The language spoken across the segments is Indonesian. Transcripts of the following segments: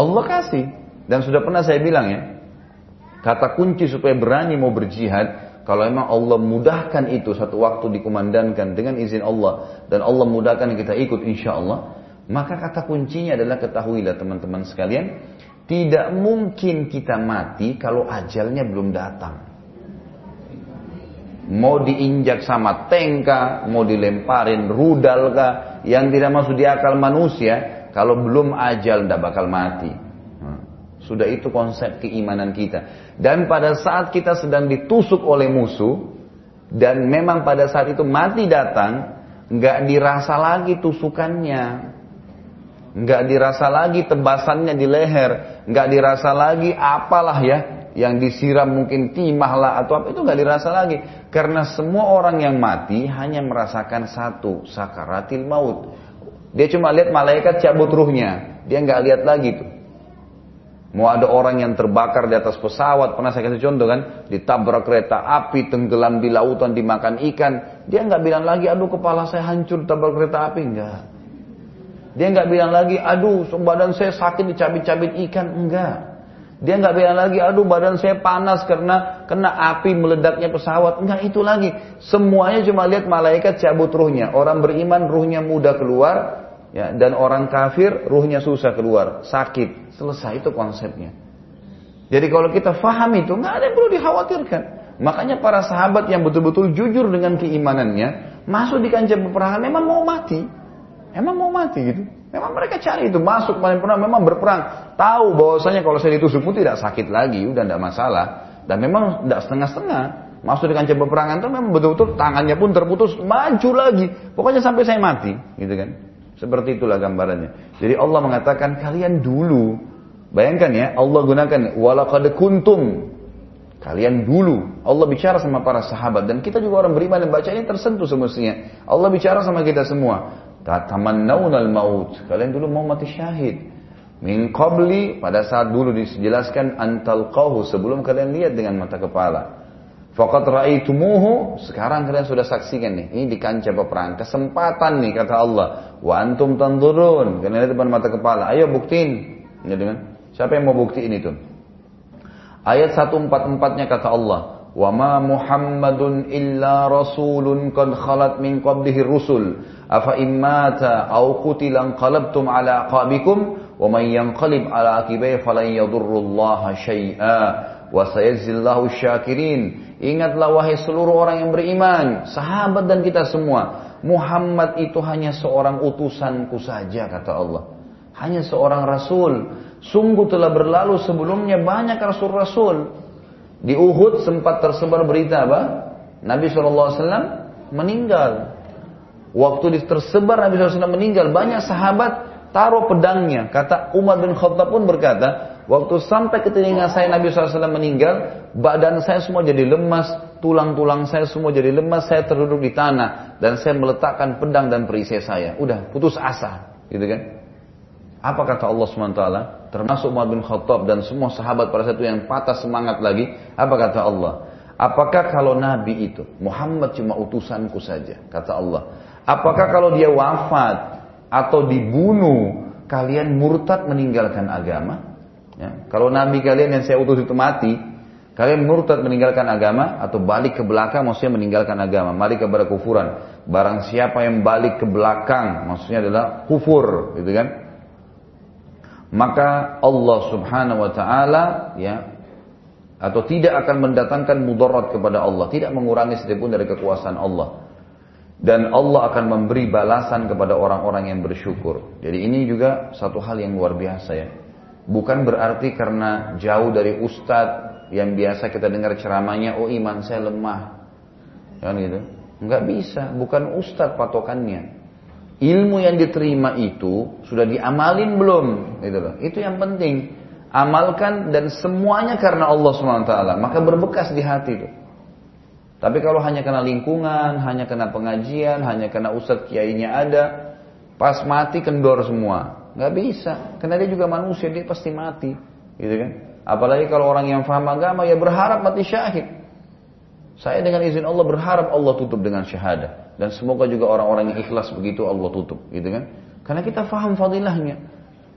Allah kasih. Dan sudah pernah saya bilang ya, kata kunci supaya berani mau berjihad, kalau emang Allah mudahkan itu satu waktu dikumandangkan dengan izin Allah dan Allah mudahkan kita ikut insya Allah, maka kata kuncinya adalah ketahuilah teman-teman sekalian, tidak mungkin kita mati kalau ajalnya belum datang. Mau diinjak sama tengka, mau dilemparin rudal kah, yang tidak masuk di akal manusia, kalau belum ajal tidak bakal mati. Hmm. Sudah itu konsep keimanan kita. Dan pada saat kita sedang ditusuk oleh musuh, dan memang pada saat itu mati datang, nggak dirasa lagi tusukannya, nggak dirasa lagi tebasannya di leher, nggak dirasa lagi apalah ya yang disiram mungkin timah lah atau apa itu nggak dirasa lagi karena semua orang yang mati hanya merasakan satu sakaratil maut dia cuma lihat malaikat cabut ruhnya. Dia nggak lihat lagi tuh. Mau ada orang yang terbakar di atas pesawat pernah saya kasih contoh kan? Ditabrak kereta api tenggelam di lautan dimakan ikan. Dia nggak bilang lagi aduh kepala saya hancur tabrak kereta api. Enggak dia nggak bilang lagi aduh badan saya sakit dicabit-cabit ikan. Enggak dia nggak bilang lagi, aduh badan saya panas karena kena api meledaknya pesawat. Enggak itu lagi. Semuanya cuma lihat malaikat cabut ruhnya. Orang beriman ruhnya mudah keluar, ya, dan orang kafir ruhnya susah keluar, sakit. Selesai itu konsepnya. Jadi kalau kita faham itu, nggak ada yang perlu dikhawatirkan. Makanya para sahabat yang betul-betul jujur dengan keimanannya, masuk di kancah peperangan memang mau mati. Emang mau mati gitu. Memang mereka cari itu masuk paling pernah memang berperang. Tahu bahwasanya kalau saya ditusuk pun tidak sakit lagi, udah tidak masalah. Dan memang tidak setengah-setengah. Masuk di kancah peperangan itu memang betul-betul tangannya pun terputus, maju lagi. Pokoknya sampai saya mati, gitu kan. Seperti itulah gambarannya. Jadi Allah mengatakan kalian dulu, bayangkan ya, Allah gunakan walaqad kuntum Kalian dulu Allah bicara sama para sahabat dan kita juga orang beriman dan baca ini tersentuh semestinya. Allah bicara sama kita semua. Tatamannawna al-maut. Kalian dulu mau mati syahid. Min qabli pada saat dulu dijelaskan antal qahu sebelum kalian lihat dengan mata kepala. Faqat ra'aitumuhu sekarang kalian sudah saksikan nih. Ini di kancah peperangan. Kesempatan nih kata Allah. Wa antum tanzurun. Kalian lihat depan mata kepala. Ayo buktiin. Ya, siapa yang mau buktiin itu? Ayat 144-nya kata Allah. وما محمد إلا رسول قد خلت من قبله الرسل أفإن مات أو قتل انقلبتم على أعقابكم ومن ينقلب على عقبيه فلن يضر الله شيئا وسيجزي الله الشاكرين Ingatlah wahai seluruh orang yang beriman, sahabat dan kita semua. Muhammad itu hanya seorang utusanku saja, kata Allah. Hanya seorang rasul. Sungguh telah berlalu sebelumnya banyak rasul-rasul. Di Uhud sempat tersebar berita apa? Nabi SAW meninggal. Waktu tersebar Nabi SAW meninggal, banyak sahabat taruh pedangnya. Kata Umar bin Khattab pun berkata, waktu sampai ke telinga saya Nabi SAW meninggal, badan saya semua jadi lemas, tulang-tulang saya semua jadi lemas, saya terduduk di tanah, dan saya meletakkan pedang dan perisai saya. Udah, putus asa. Gitu kan? Apa kata Allah SWT? Termasuk Umar bin Khattab dan semua sahabat pada saat itu yang patah semangat lagi. Apa kata Allah? Apakah kalau Nabi itu, Muhammad cuma utusanku saja, kata Allah. Apakah kalau dia wafat atau dibunuh, kalian murtad meninggalkan agama? Ya. Kalau Nabi kalian yang saya utus itu mati, kalian murtad meninggalkan agama atau balik ke belakang maksudnya meninggalkan agama, balik kepada kufuran. Barang siapa yang balik ke belakang maksudnya adalah kufur, gitu kan? Maka Allah Subhanahu wa taala ya atau tidak akan mendatangkan mudarat kepada Allah, tidak mengurangi sedikitpun dari kekuasaan Allah. Dan Allah akan memberi balasan kepada orang-orang yang bersyukur. Jadi ini juga satu hal yang luar biasa ya. Bukan berarti karena jauh dari ustadz yang biasa kita dengar ceramahnya, oh iman saya lemah. Kan gitu. Enggak bisa, bukan ustadz patokannya ilmu yang diterima itu sudah diamalin belum? Gitu loh. Itu yang penting. Amalkan dan semuanya karena Allah swt maka berbekas di hati itu. Tapi kalau hanya karena lingkungan hanya karena pengajian hanya karena ustadz kiainya ada pas mati kendor semua. Nggak bisa. Karena dia juga manusia dia pasti mati. Gitu kan? Apalagi kalau orang yang faham agama ya berharap mati syahid saya dengan izin Allah berharap Allah tutup dengan syahadah. Dan semoga juga orang-orang yang ikhlas begitu Allah tutup. gitu kan? Karena kita faham fadilahnya.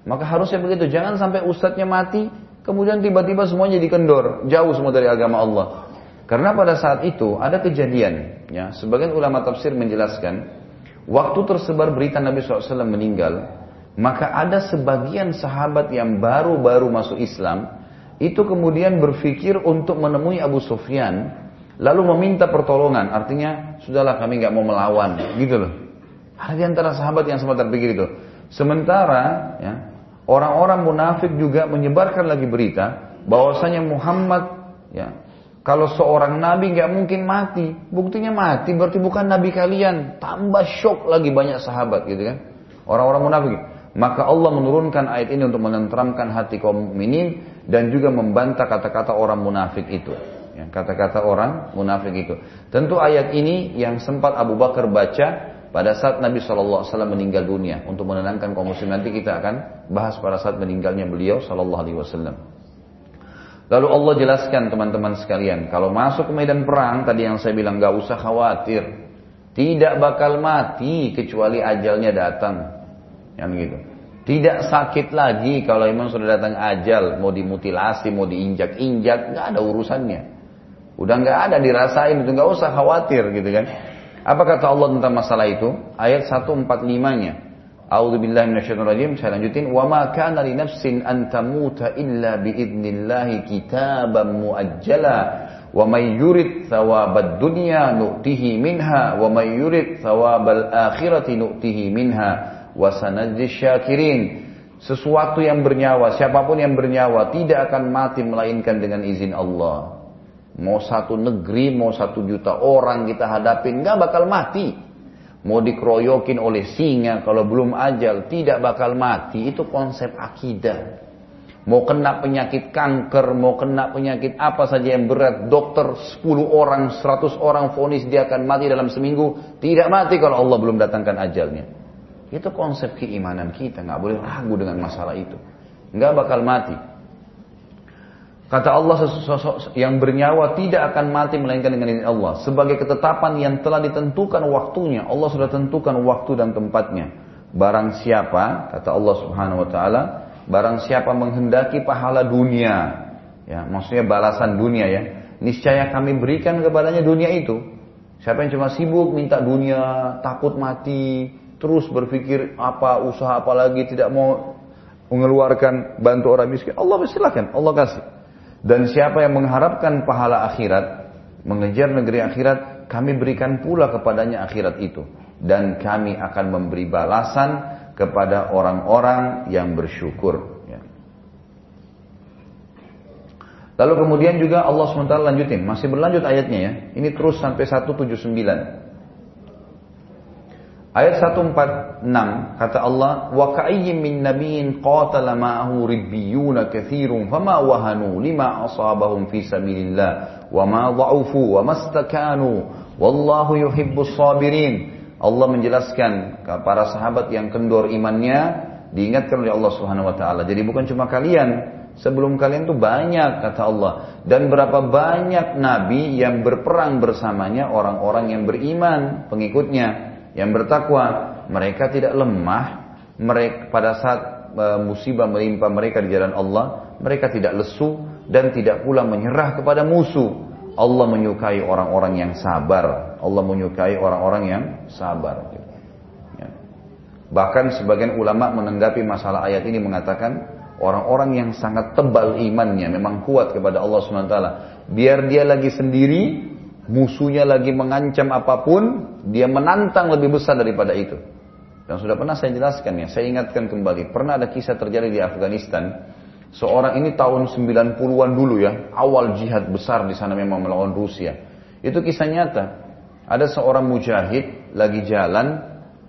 Maka harusnya begitu. Jangan sampai ustadznya mati, kemudian tiba-tiba semuanya jadi kendor. Jauh semua dari agama Allah. Karena pada saat itu ada kejadian. Ya, sebagian ulama tafsir menjelaskan, waktu tersebar berita Nabi SAW meninggal, maka ada sebagian sahabat yang baru-baru masuk Islam, itu kemudian berpikir untuk menemui Abu Sufyan, lalu meminta pertolongan. Artinya, sudahlah kami nggak mau melawan, gitu loh. Ada di antara sahabat yang sempat terpikir itu. Sementara, ya, orang-orang munafik juga menyebarkan lagi berita bahwasanya Muhammad, ya, kalau seorang nabi nggak mungkin mati, buktinya mati berarti bukan nabi kalian. Tambah shock lagi banyak sahabat, gitu kan? Orang-orang munafik. Maka Allah menurunkan ayat ini untuk menenteramkan hati kaum mukminin dan juga membantah kata-kata orang munafik itu. Ya, kata-kata orang munafik itu. Tentu ayat ini yang sempat Abu Bakar baca pada saat Nabi SAW meninggal dunia. Untuk menenangkan kaum muslim nanti kita akan bahas pada saat meninggalnya beliau SAW. Lalu Allah jelaskan teman-teman sekalian, kalau masuk ke medan perang tadi yang saya bilang gak usah khawatir, tidak bakal mati kecuali ajalnya datang. Yang gitu. Tidak sakit lagi kalau memang sudah datang ajal, mau dimutilasi, mau diinjak-injak, nggak ada urusannya. Udah nggak ada dirasain itu nggak usah khawatir gitu kan. Apa kata Allah tentang masalah itu? Ayat 145-nya. A'udzu billahi minasyaitonir rajim. Saya lanjutin, "Wa ma kana li nafsin an tamuta illa bi idnillahi kitaban muajjala." Wa may yurid thawabad dunya nu'tihi minha wa may yurid thawabal akhirati nu'tihi minha wasanajis syakirin. Sesuatu yang bernyawa, siapa pun yang bernyawa tidak akan mati melainkan dengan izin Allah. Mau satu negeri, mau satu juta orang kita hadapin, nggak bakal mati. Mau dikeroyokin oleh singa, kalau belum ajal, tidak bakal mati. Itu konsep akidah. Mau kena penyakit kanker, mau kena penyakit apa saja yang berat, dokter 10 orang, 100 orang vonis dia akan mati dalam seminggu, tidak mati kalau Allah belum datangkan ajalnya. Itu konsep keimanan kita, nggak boleh ragu dengan masalah itu. Nggak bakal mati. Kata Allah sosok yang bernyawa tidak akan mati melainkan dengan izin Allah. Sebagai ketetapan yang telah ditentukan waktunya. Allah sudah tentukan waktu dan tempatnya. Barang siapa, kata Allah subhanahu wa ta'ala, barang siapa menghendaki pahala dunia. Ya, maksudnya balasan dunia ya. Niscaya kami berikan kepadanya dunia itu. Siapa yang cuma sibuk minta dunia, takut mati, terus berpikir apa usaha apa lagi tidak mau mengeluarkan bantu orang miskin Allah silakan Allah kasih dan siapa yang mengharapkan pahala akhirat mengejar negeri akhirat kami berikan pula kepadanya akhirat itu dan kami akan memberi balasan kepada orang-orang yang bersyukur ya. Lalu kemudian juga Allah SWT lanjutin, masih berlanjut ayatnya ya. Ini terus sampai 179. Ayat 146 kata Allah wa ka'ayyin min nabiyyin qatala ma'ahu ribbiyuna katsirun fama wahanu lima asabahum fi sabilillah wa ma dha'ufu wa mastakanu wallahu yuhibbus sabirin. Allah menjelaskan para sahabat yang kendor imannya diingatkan oleh Allah Subhanahu wa taala. Jadi bukan cuma kalian, sebelum kalian tuh banyak kata Allah. Dan berapa banyak nabi yang berperang bersamanya orang-orang yang beriman pengikutnya yang bertakwa, mereka tidak lemah, mereka pada saat e, musibah menimpa mereka di jalan Allah, mereka tidak lesu dan tidak pula menyerah kepada musuh. Allah menyukai orang-orang yang sabar. Allah menyukai orang-orang yang sabar. Ya. Bahkan sebagian ulama menanggapi masalah ayat ini mengatakan orang-orang yang sangat tebal imannya memang kuat kepada Allah SWT. Biar dia lagi sendiri, musuhnya lagi mengancam apa pun, dia menantang lebih besar daripada itu. Dan sudah pernah saya jelaskan ya, saya ingatkan kembali. Pernah ada kisah terjadi di Afghanistan. Seorang ini tahun 90-an dulu ya, awal jihad besar di sana memang melawan Rusia. Itu kisah nyata. Ada seorang mujahid lagi jalan,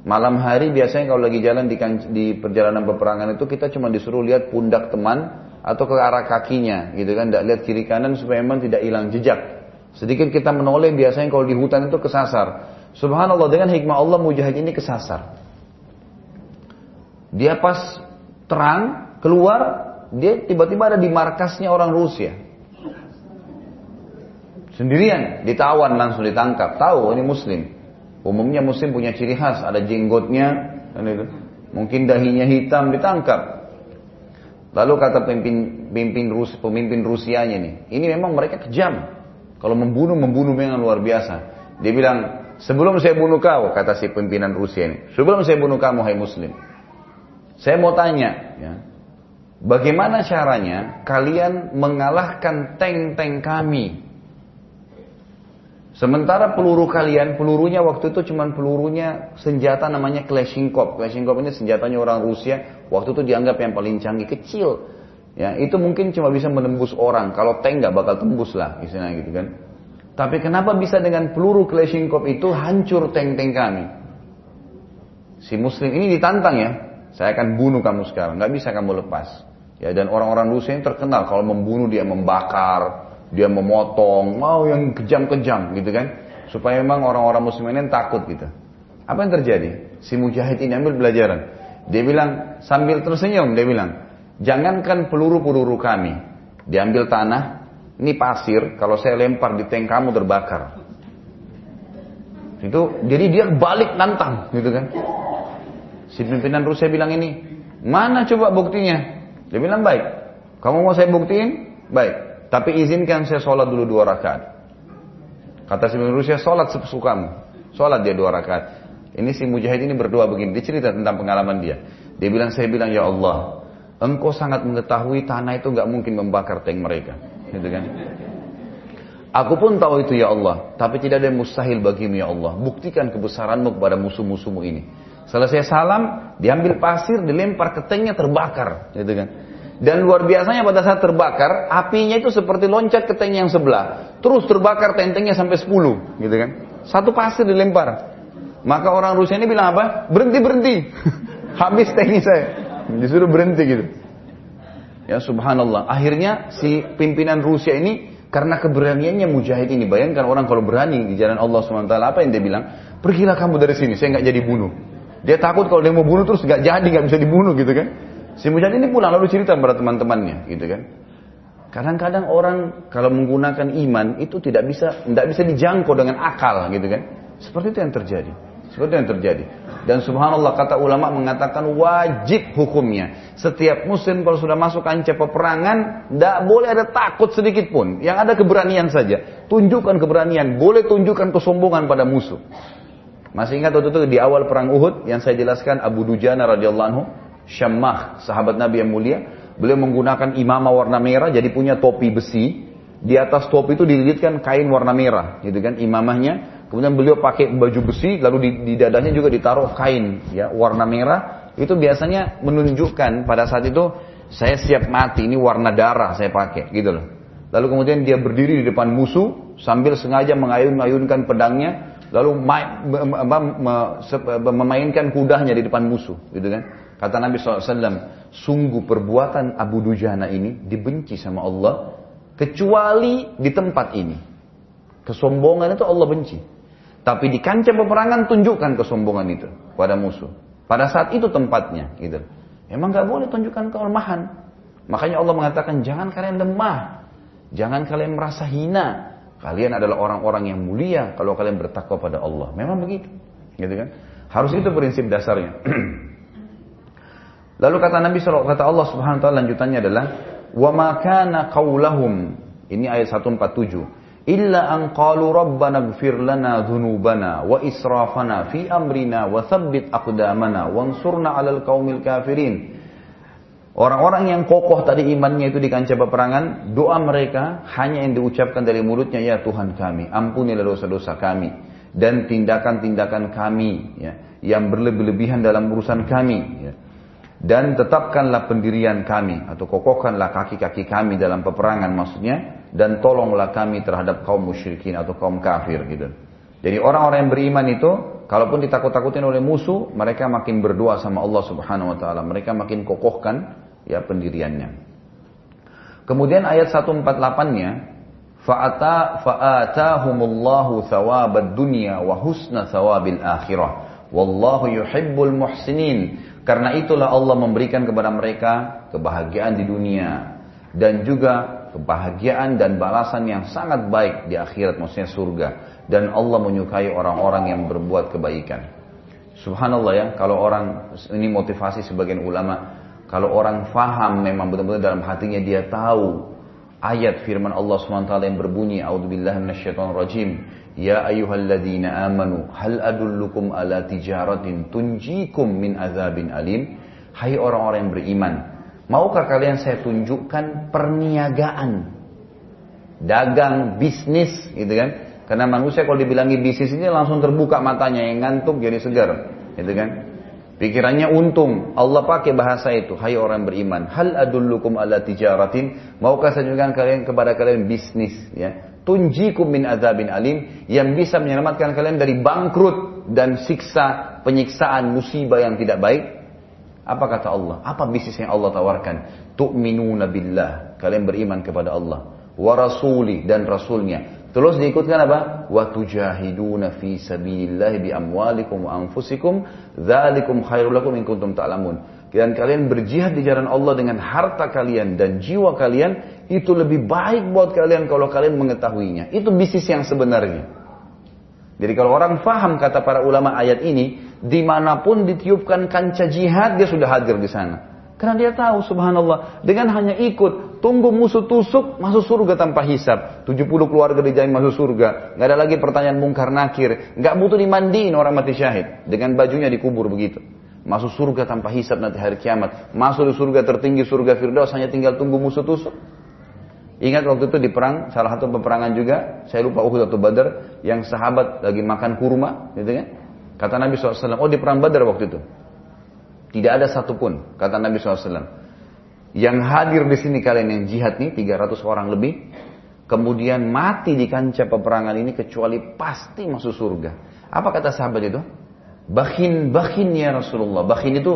malam hari biasanya kalau lagi jalan di, di perjalanan peperangan itu kita cuma disuruh lihat pundak teman atau ke arah kakinya gitu kan, tidak lihat kiri kanan supaya memang tidak hilang jejak. Sedikit kita menoleh biasanya kalau di hutan itu kesasar. Subhanallah dengan hikmah Allah mujahid ini kesasar. Dia pas terang keluar, dia tiba-tiba ada di markasnya orang Rusia. Sendirian, ditawan langsung ditangkap. Tahu ini muslim. Umumnya muslim punya ciri khas, ada jenggotnya, itu. Mungkin dahinya hitam ditangkap. Lalu kata pemimpin, pemimpin, Rus, pemimpin Rusianya nih, ini memang mereka kejam. Kalau membunuh, membunuh dengan luar biasa. Dia bilang, sebelum saya bunuh kau, kata si pimpinan Rusia ini, sebelum saya bunuh kamu, hai muslim. Saya mau tanya, ya, bagaimana caranya kalian mengalahkan tank-tank kami Sementara peluru kalian, pelurunya waktu itu cuma pelurunya senjata namanya Kalashnikov. Kalashnikov ini senjatanya orang Rusia. Waktu itu dianggap yang paling canggih, kecil. Ya, itu mungkin cuma bisa menembus orang. Kalau tank nggak bakal tembus lah, istilahnya gitu kan. Tapi kenapa bisa dengan peluru Kalashnikov itu hancur tank-tank kami? Si Muslim ini ditantang ya. Saya akan bunuh kamu sekarang, nggak bisa kamu lepas. Ya, dan orang-orang Rusia ini terkenal kalau membunuh dia membakar, dia memotong, mau yang kejam-kejam gitu kan. Supaya memang orang-orang muslim ini takut gitu. Apa yang terjadi? Si mujahid ini ambil pelajaran. Dia bilang, sambil tersenyum, dia bilang, jangankan peluru-peluru kami. Diambil tanah, ini pasir, kalau saya lempar di tank kamu terbakar. Itu, jadi dia balik nantang, gitu kan. Si pimpinan Rusia bilang ini, mana coba buktinya? Dia bilang baik. Kamu mau saya buktiin? Baik. Tapi izinkan saya sholat dulu dua rakaat. Kata si Rusia, sholat sesukamu. Sholat dia dua rakaat. Ini si mujahid ini berdoa begini. Dia cerita tentang pengalaman dia. Dia bilang, saya bilang, ya Allah, engkau sangat mengetahui tanah itu nggak mungkin membakar tank mereka. Gitu kan? Aku pun tahu itu ya Allah, tapi tidak ada yang mustahil bagimu ya Allah. Buktikan kebesaranmu kepada musuh-musuhmu ini. Selesai salam, diambil pasir, dilempar ke tanknya terbakar, gitu kan? Dan luar biasanya pada saat terbakar, apinya itu seperti loncat ke tank yang sebelah. Terus terbakar tentengnya sampai 10, gitu kan. Satu pasir dilempar. Maka orang Rusia ini bilang apa? Berhenti, berhenti. Habis tanknya saya. Disuruh berhenti gitu. Ya subhanallah. Akhirnya si pimpinan Rusia ini karena keberaniannya mujahid ini. Bayangkan orang kalau berani di jalan Allah SWT. Apa yang dia bilang? Pergilah kamu dari sini. Saya nggak jadi bunuh. Dia takut kalau dia mau bunuh terus nggak jadi, nggak bisa dibunuh gitu kan. Si mujahid ini pulang lalu cerita kepada teman-temannya, gitu kan. Kadang-kadang orang kalau menggunakan iman itu tidak bisa tidak bisa dijangkau dengan akal, gitu kan. Seperti itu yang terjadi. Seperti yang terjadi. Dan subhanallah kata ulama mengatakan wajib hukumnya. Setiap muslim kalau sudah masuk kancah peperangan, tidak boleh ada takut sedikit pun. Yang ada keberanian saja. Tunjukkan keberanian. Boleh tunjukkan kesombongan pada musuh. Masih ingat waktu itu di awal perang Uhud yang saya jelaskan Abu Dujana radhiyallahu anhu Syammah, sahabat Nabi yang mulia, beliau menggunakan imamah warna merah jadi punya topi besi. Di atas topi itu dililitkan kain warna merah, gitu kan imamahnya. Kemudian beliau pakai baju besi, lalu di, di dadanya juga ditaruh kain ya warna merah. Itu biasanya menunjukkan pada saat itu saya siap mati, ini warna darah saya pakai, gitu loh. Lalu kemudian dia berdiri di depan musuh sambil sengaja mengayun-ayunkan pedangnya, lalu memainkan kudanya di depan musuh, gitu kan. Kata Nabi SAW, sungguh perbuatan Abu Dujana ini dibenci sama Allah, kecuali di tempat ini. Kesombongan itu Allah benci. Tapi di kancah peperangan tunjukkan kesombongan itu pada musuh. Pada saat itu tempatnya, gitu. Emang gak boleh tunjukkan kelemahan. Makanya Allah mengatakan jangan kalian lemah, jangan kalian merasa hina. Kalian adalah orang-orang yang mulia kalau kalian bertakwa pada Allah. Memang begitu, gitu kan? Harus itu prinsip dasarnya. Lalu kata Nabi SAW, kata Allah Subhanahu wa taala lanjutannya adalah wa ma kana ini ayat 147 illa an qalu rabbana ighfir lana dhunubana wa israfana fi amrina wa thabbit aqdamana wansurna 'alal qaumil kafirin Orang-orang yang kokoh tadi imannya itu di kancah peperangan, doa mereka hanya yang diucapkan dari mulutnya, ya Tuhan kami, ampunilah dosa-dosa kami dan tindakan-tindakan kami ya, yang berlebih-lebihan dalam urusan kami. Ya dan tetapkanlah pendirian kami atau kokohkanlah kaki-kaki kami dalam peperangan maksudnya dan tolonglah kami terhadap kaum musyrikin atau kaum kafir gitu. Jadi orang-orang yang beriman itu kalaupun ditakut-takutin oleh musuh, mereka makin berdoa sama Allah Subhanahu wa taala. Mereka makin kokohkan ya pendiriannya. Kemudian ayat 148-nya fa'ata fa'atahumullahu thawabad dunya wa husna thawabil akhirah. Wallahu yuhibbul muhsinin. Karena itulah Allah memberikan kepada mereka kebahagiaan di dunia dan juga kebahagiaan dan balasan yang sangat baik di akhirat maksudnya surga. Dan Allah menyukai orang-orang yang berbuat kebaikan. Subhanallah ya, kalau orang ini motivasi sebagian ulama, Kalau orang faham memang betul-betul dalam hatinya dia tahu ayat firman Allah SWT yang berbunyi A'udzubillahi minasyaitonirrajim. Ya ayyuhalladzina amanu hal adullukum ala tijaratin tunjikum min azabin alim. Hai orang-orang yang beriman Maukah kalian saya tunjukkan perniagaan Dagang, bisnis gitu kan Karena manusia kalau dibilangi bisnis ini langsung terbuka matanya Yang ngantuk jadi segar gitu kan Pikirannya untung. Allah pakai bahasa itu. Hai orang beriman. Hal adullukum ala tijaratin. Maukah saya tunjukkan kalian kepada kalian bisnis. Ya. Tunjikum min azabin alim. Yang bisa menyelamatkan kalian dari bangkrut. Dan siksa, penyiksaan, musibah yang tidak baik. Apa kata Allah? Apa bisnis yang Allah tawarkan? Tu'minuna billah. Kalian beriman kepada Allah. Wa rasuli dan rasulnya. Terus diikutkan apa? Wa tujahiduna fi sabilillah bi amwalikum wa anfusikum dzalikum khairul lakum in kuntum ta'lamun. Dan kalian berjihad di jalan Allah dengan harta kalian dan jiwa kalian itu lebih baik buat kalian kalau kalian mengetahuinya. Itu bisnis yang sebenarnya. Jadi kalau orang faham kata para ulama ayat ini, di mana pun ditiupkan kancah jihad dia sudah hadir di sana. Karena dia tahu subhanallah dengan hanya ikut tunggu musuh tusuk masuk surga tanpa hisap. 70 keluarga dijamin masuk surga. Nggak ada lagi pertanyaan mungkar nakir. Nggak butuh dimandiin orang mati syahid. Dengan bajunya dikubur begitu. Masuk surga tanpa hisap nanti hari kiamat. Masuk di surga tertinggi surga Firdaus hanya tinggal tunggu musuh tusuk. Ingat waktu itu di perang, salah satu peperangan juga, saya lupa Uhud atau Badar, yang sahabat lagi makan kurma, gitu kan? Kata Nabi SAW, oh di perang Badar waktu itu. Tidak ada satupun, kata Nabi SAW. Yang hadir di sini kalian yang jihad nih, 300 orang lebih. Kemudian mati di kancah peperangan ini kecuali pasti masuk surga. Apa kata sahabat itu? Bakin, bakin ya Rasulullah. Bakin itu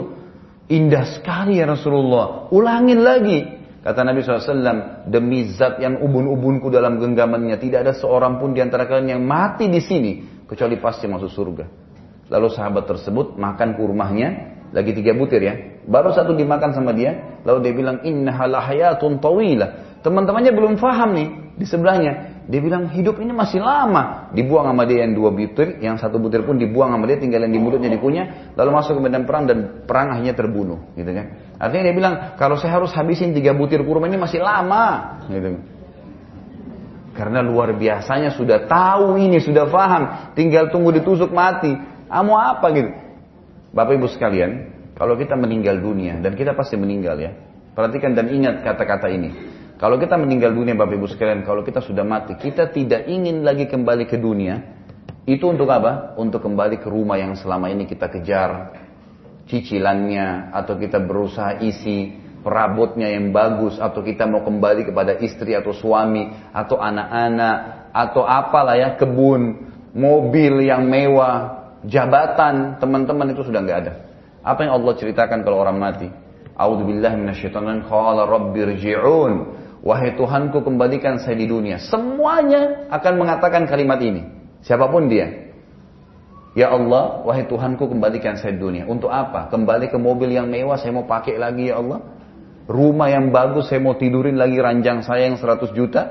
indah sekali ya Rasulullah. Ulangin lagi. Kata Nabi SAW, demi zat yang ubun-ubunku dalam genggamannya, tidak ada seorang pun di antara kalian yang mati di sini, kecuali pasti masuk surga. Lalu sahabat tersebut makan kurmahnya, lagi tiga butir ya. Baru satu dimakan sama dia, lalu dia bilang innaha lahayatun tawilah. Teman-temannya belum faham nih di sebelahnya. Dia bilang hidup ini masih lama. Dibuang sama dia yang dua butir, yang satu butir pun dibuang sama dia, tinggal yang di mulutnya dikunyah, lalu masuk ke medan perang dan perang akhirnya terbunuh, gitu kan. Artinya dia bilang kalau saya harus habisin tiga butir kurma ini masih lama, gitu. Karena luar biasanya sudah tahu ini, sudah paham, tinggal tunggu ditusuk mati. Kamu apa gitu? Bapak Ibu sekalian, kalau kita meninggal dunia dan kita pasti meninggal ya. Perhatikan dan ingat kata-kata ini. Kalau kita meninggal dunia Bapak Ibu sekalian, kalau kita sudah mati, kita tidak ingin lagi kembali ke dunia. Itu untuk apa? Untuk kembali ke rumah yang selama ini kita kejar cicilannya atau kita berusaha isi perabotnya yang bagus atau kita mau kembali kepada istri atau suami atau anak-anak atau apalah ya kebun, mobil yang mewah, jabatan, teman-teman itu sudah nggak ada. Apa yang Allah ceritakan kalau orang mati? A'udzubillahi minasyaitonir qala rabbirji'un. Wahai Tuhanku kembalikan saya di dunia. Semuanya akan mengatakan kalimat ini. Siapa pun dia. Ya Allah, wahai Tuhanku kembalikan saya di dunia. Untuk apa? Kembali ke mobil yang mewah saya mau pakai lagi ya Allah. Rumah yang bagus saya mau tidurin lagi ranjang saya yang 100 juta.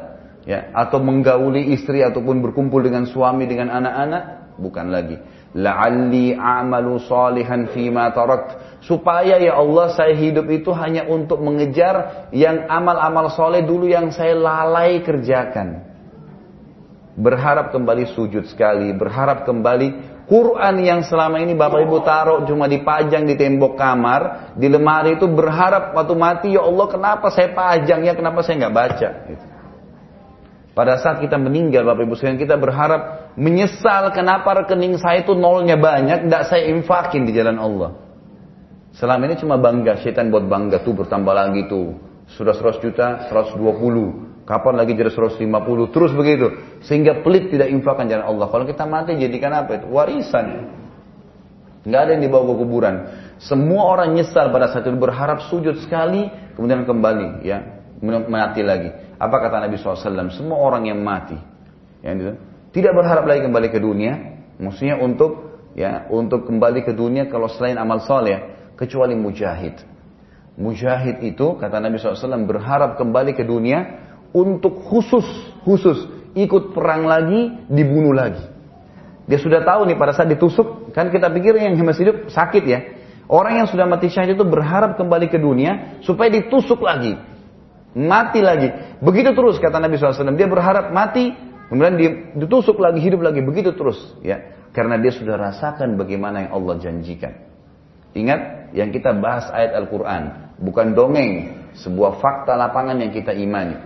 Ya, atau menggauli istri ataupun berkumpul dengan suami dengan anak-anak, bukan lagi la'alli a'malu salihan fima tarakt. Supaya ya Allah saya hidup itu hanya untuk mengejar yang amal-amal soleh dulu yang saya lalai kerjakan. Berharap kembali sujud sekali berharap kembali Quran yang selama ini Bapak Ibu taruh cuma dipajang di tembok kamar di lemari itu berharap waktu mati ya Allah kenapa saya pajang ya kenapa saya nggak baca? Gitu. Pada saat kita meninggal Bapak Ibu sekalian kita berharap menyesal kenapa rekening saya itu nolnya banyak tidak saya infakin di jalan Allah. Selama ini cuma bangga, setan buat bangga tuh bertambah lagi tuh. Sudah 100 juta, 120. Kapan lagi jadi 150, terus begitu. Sehingga pelit tidak infakkan jalan Allah. Kalau kita mati jadikan apa itu? Warisan. Nggak ada yang dibawa ke kuburan. Semua orang nyesal pada saat itu berharap sujud sekali, kemudian kembali ya mati lagi. Apa kata Nabi SAW? Semua orang yang mati, yang itu, tidak berharap lagi kembali ke dunia, maksudnya untuk ya untuk kembali ke dunia kalau selain amal soleh, kecuali mujahid. Mujahid itu kata Nabi SAW berharap kembali ke dunia untuk khusus khusus ikut perang lagi, dibunuh lagi. Dia sudah tahu nih pada saat ditusuk, kan kita pikir yang masih hidup sakit ya. Orang yang sudah mati syahid itu berharap kembali ke dunia supaya ditusuk lagi. Mati lagi. Begitu terus kata Nabi SAW. Dia berharap mati, kemudian ditusuk lagi, hidup lagi. Begitu terus. ya Karena dia sudah rasakan bagaimana yang Allah janjikan. Ingat yang kita bahas ayat Al-Quran. Bukan dongeng. Sebuah fakta lapangan yang kita imani.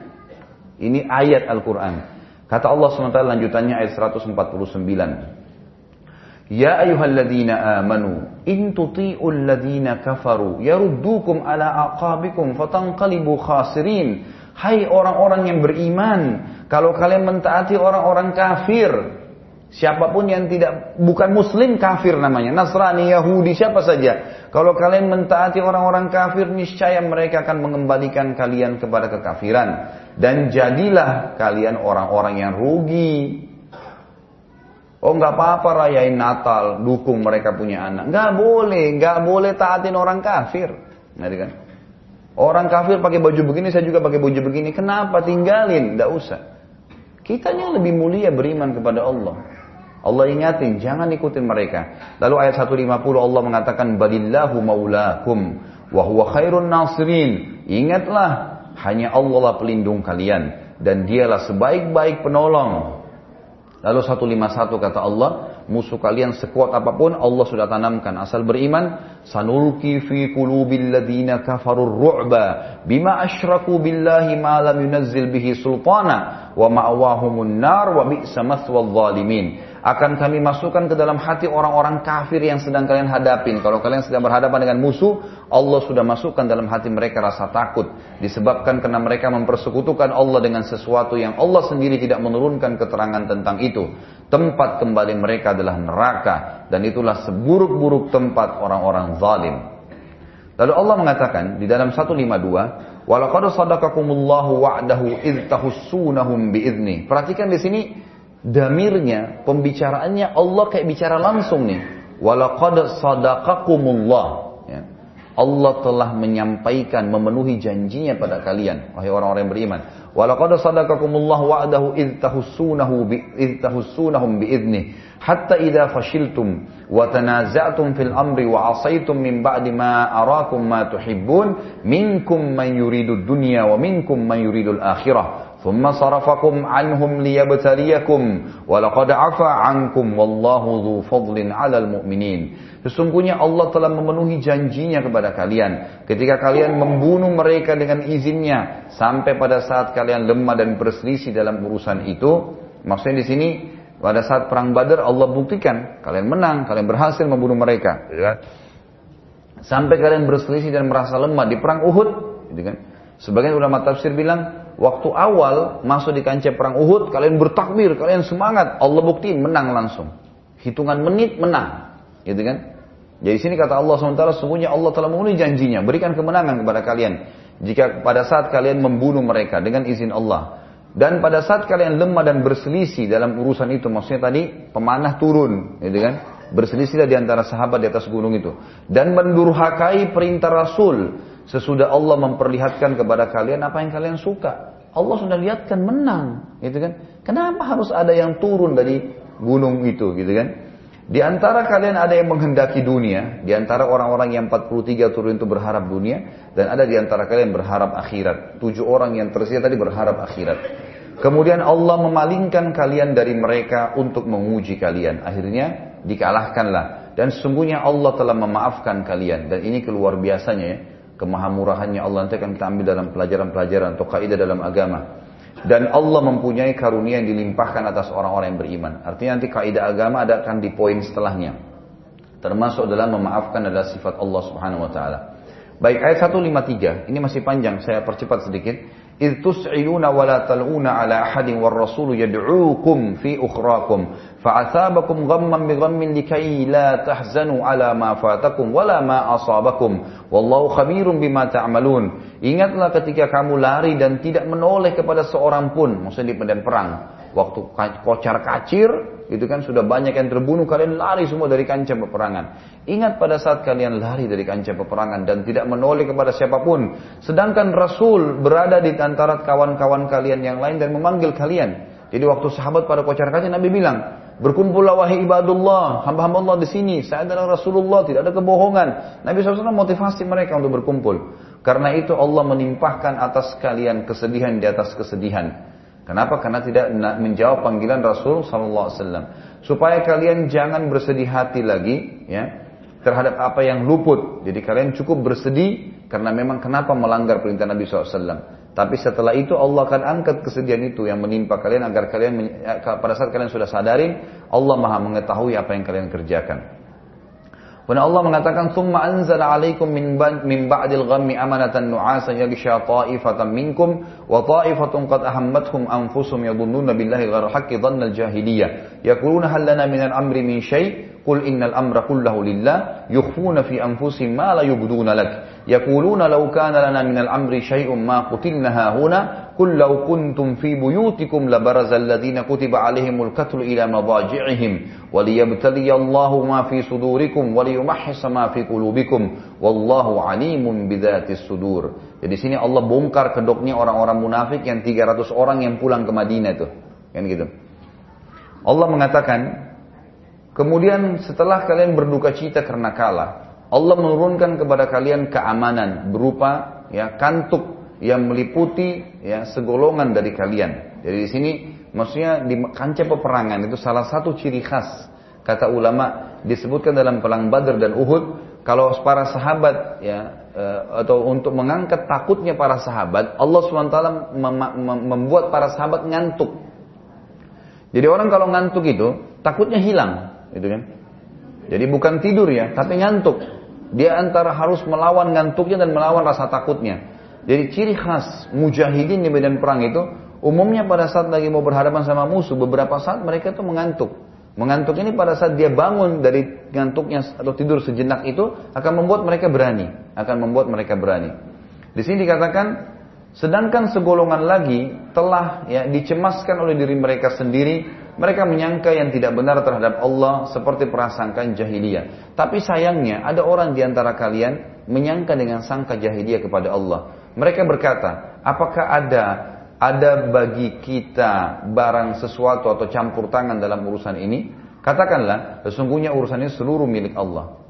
Ini ayat Al-Quran. Kata Allah SWT lanjutannya ayat 149. Ya ayyuhalladzina amanu in tuti'ul ladzina kafaru yaruddukum ala aqabikum fatanqalibu khasirin. Hai orang-orang yang beriman, kalau kalian mentaati orang-orang kafir, siapa pun yang tidak bukan muslim kafir namanya, Nasrani, Yahudi, siapa saja. Kalau kalian mentaati orang-orang kafir, niscaya mereka akan mengembalikan kalian kepada kekafiran dan jadilah kalian orang-orang yang rugi. Oh nggak apa-apa rayain Natal, dukung mereka punya anak. Nggak boleh, nggak boleh taatin orang kafir. Ngerti kan? Orang kafir pakai baju begini, saya juga pakai baju begini. Kenapa tinggalin? Nggak usah. Kitanya lebih mulia beriman kepada Allah. Allah ingatin, jangan ikutin mereka. Lalu ayat 150 Allah mengatakan, Balillahu maulakum, wa huwa khairun nasirin. Ingatlah, hanya Allah lah pelindung kalian. Dan dialah sebaik-baik penolong Lalu 151 kata Allah, musuh kalian sekuat apa pun Allah sudah tanamkan. Asal beriman sanulki fi qulubil ladina kafarur ru'ba bima asyraku billahi ma lam yunazzil bihi sultana wa ma'wahumun nar wa bi'sa mathwal zalimin akan kami masukkan ke dalam hati orang-orang kafir yang sedang kalian hadapin. Kalau kalian sedang berhadapan dengan musuh, Allah sudah masukkan dalam hati mereka rasa takut. Disebabkan karena mereka mempersekutukan Allah dengan sesuatu yang Allah sendiri tidak menurunkan keterangan tentang itu. Tempat kembali mereka adalah neraka. Dan itulah seburuk-buruk tempat orang-orang zalim. Lalu Allah mengatakan di dalam 152, "Walaqad sadaqakumullahu wa'dahu idh tahussunahum bi'izni." Perhatikan di sini damirnya, pembicaraannya Allah kayak bicara langsung nih. Walaqad sadaqakumullah. Ya. Allah telah menyampaikan, memenuhi janjinya pada kalian, wahai orang-orang yang beriman. Walaqad sadaqakumullah wa'dahu id tahussunahu bi tahussunahum bi idnih hatta idza fashiltum wa tanaza'tum fil amri wa 'asaytum min ba'di ma arakum ma tuhibbun minkum man yuridu dunya wa minkum man yuridul akhirah ثم صرفكم عنهم ليبتليكم ولقد عفا عنكم والله ذو فضل على المؤمنين Sesungguhnya Allah telah memenuhi janjinya kepada kalian ketika kalian membunuh mereka dengan izinnya sampai pada saat kalian lemah dan berselisih dalam urusan itu. Maksudnya di sini pada saat perang Badar Allah buktikan kalian menang, kalian berhasil membunuh mereka, gitu kan? Sampai kalian berselisih dan merasa lemah di perang Uhud, gitu kan? Sebagian ulama tafsir bilang waktu awal masuk di kancah perang Uhud, kalian bertakbir, kalian semangat, Allah buktiin menang langsung. Hitungan menit menang, gitu kan? Jadi sini kata Allah SWT, sungguhnya Allah telah memenuhi janjinya, berikan kemenangan kepada kalian. Jika pada saat kalian membunuh mereka dengan izin Allah. Dan pada saat kalian lemah dan berselisih dalam urusan itu, maksudnya tadi pemanah turun, gitu kan? Berselisihlah di antara sahabat di atas gunung itu. Dan mendurhakai perintah Rasul Sesudah Allah memperlihatkan kepada kalian apa yang kalian suka. Allah sudah lihatkan menang, gitu kan? Kenapa harus ada yang turun dari gunung itu, gitu kan? Di antara kalian ada yang menghendaki dunia, di antara orang-orang yang 43 turun itu berharap dunia, dan ada di antara kalian berharap akhirat. Tujuh orang yang tersisa tadi berharap akhirat. Kemudian Allah memalingkan kalian dari mereka untuk menguji kalian. Akhirnya dikalahkanlah. Dan sesungguhnya Allah telah memaafkan kalian. Dan ini keluar biasanya ya kemahamurahannya Allah nanti akan kita ambil dalam pelajaran-pelajaran atau kaidah dalam agama. Dan Allah mempunyai karunia yang dilimpahkan atas orang-orang yang beriman. Artinya nanti kaidah agama ada akan di poin setelahnya. Termasuk dalam memaafkan adalah sifat Allah Subhanahu wa taala. Baik ayat 153, ini masih panjang, saya percepat sedikit. إذ تسعلون ولا تلعون على أحد والرسول يدعوكم في أخراكم فعثابكم غما بغم لكي لا تحزنوا على ما فاتكم ولا ما أصابكم والله خبير بما تعملون Ingatlah ketika kamu lari dan tidak menoleh kepada seorang pun, maksudnya di medan perang. Waktu kocar kacir, itu kan sudah banyak yang terbunuh, kalian lari semua dari kancah peperangan. Ingat pada saat kalian lari dari kancah peperangan dan tidak menoleh kepada siapa pun. Sedangkan Rasul berada di antara kawan-kawan kalian yang lain dan memanggil kalian. Jadi waktu sahabat pada kocar kacir Nabi bilang, Berkumpullah wahai ibadullah, hamba-hamba Allah di sini. Saya adalah Rasulullah, tidak ada kebohongan. Nabi SAW motivasi mereka untuk berkumpul. Karena itu Allah menimpahkan atas kalian kesedihan di atas kesedihan. Kenapa? Karena tidak menjawab panggilan Rasul Sallallahu Alaihi Wasallam. Supaya kalian jangan bersedih hati lagi, ya, terhadap apa yang luput. Jadi kalian cukup bersedih karena memang kenapa melanggar perintah Nabi SAW. Tapi setelah itu Allah akan angkat kesedihan itu yang menimpa kalian agar kalian ya, pada saat kalian sudah sadarin Allah Maha mengetahui apa yang kalian kerjakan. Kemudian Allah mengatakan thumma anzala 'alaikum min min ba'dil ghammi amanatan nu'asan yaghsha ta'ifatan minkum wa ta'ifatun qad ahammathum anfusuhum yadhunnuna billahi ghayra haqqi dhanna al-jahiliyah yaquluna hal lana min al-amri min shay' Qul innal amra kullahu lillah yukhfuna fi anfusihim ma la yubduna lak. Yaquluna law kana lana minal amri syai'un ma qutilna hahuna. Qul law kuntum fi buyutikum labaraza alladhina kutiba alaihimul qatlu ila madaji'ihim. Waliyabtaliyallahu ma fi sudurikum waliyumahhisa ma fi qulubikum. Wallahu alimun bidzatis sudur. Jadi sini Allah bongkar kedoknya orang-orang munafik yang 300 orang yang pulang ke Madinah itu. Kan gitu. Allah mengatakan kemudian setelah kalian berduka cita karena kalah, Allah menurunkan kepada kalian keamanan berupa ya kantuk yang meliputi ya segolongan dari kalian. Jadi di sini maksudnya di kancah peperangan itu salah satu ciri khas kata ulama disebutkan dalam perang Badar dan Uhud kalau para sahabat ya eh, atau untuk mengangkat takutnya para sahabat Allah swt membuat para sahabat ngantuk. Jadi orang kalau ngantuk itu takutnya hilang, gitu kan? Jadi bukan tidur ya, tapi ngantuk. Dia antara harus melawan ngantuknya dan melawan rasa takutnya. Jadi ciri khas mujahidin di medan perang itu umumnya pada saat lagi mau berhadapan sama musuh beberapa saat mereka itu mengantuk. Mengantuk ini pada saat dia bangun dari ngantuknya atau tidur sejenak itu akan membuat mereka berani, akan membuat mereka berani. Di sini dikatakan sedangkan segolongan lagi telah ya dicemaskan oleh diri mereka sendiri mereka menyangka yang tidak benar terhadap Allah seperti prasangkaan jahiliyah. Tapi sayangnya ada orang di antara kalian menyangka dengan sangka jahiliyah kepada Allah. Mereka berkata, apakah ada ada bagi kita barang sesuatu atau campur tangan dalam urusan ini? Katakanlah, sesungguhnya urusan ini seluruh milik Allah.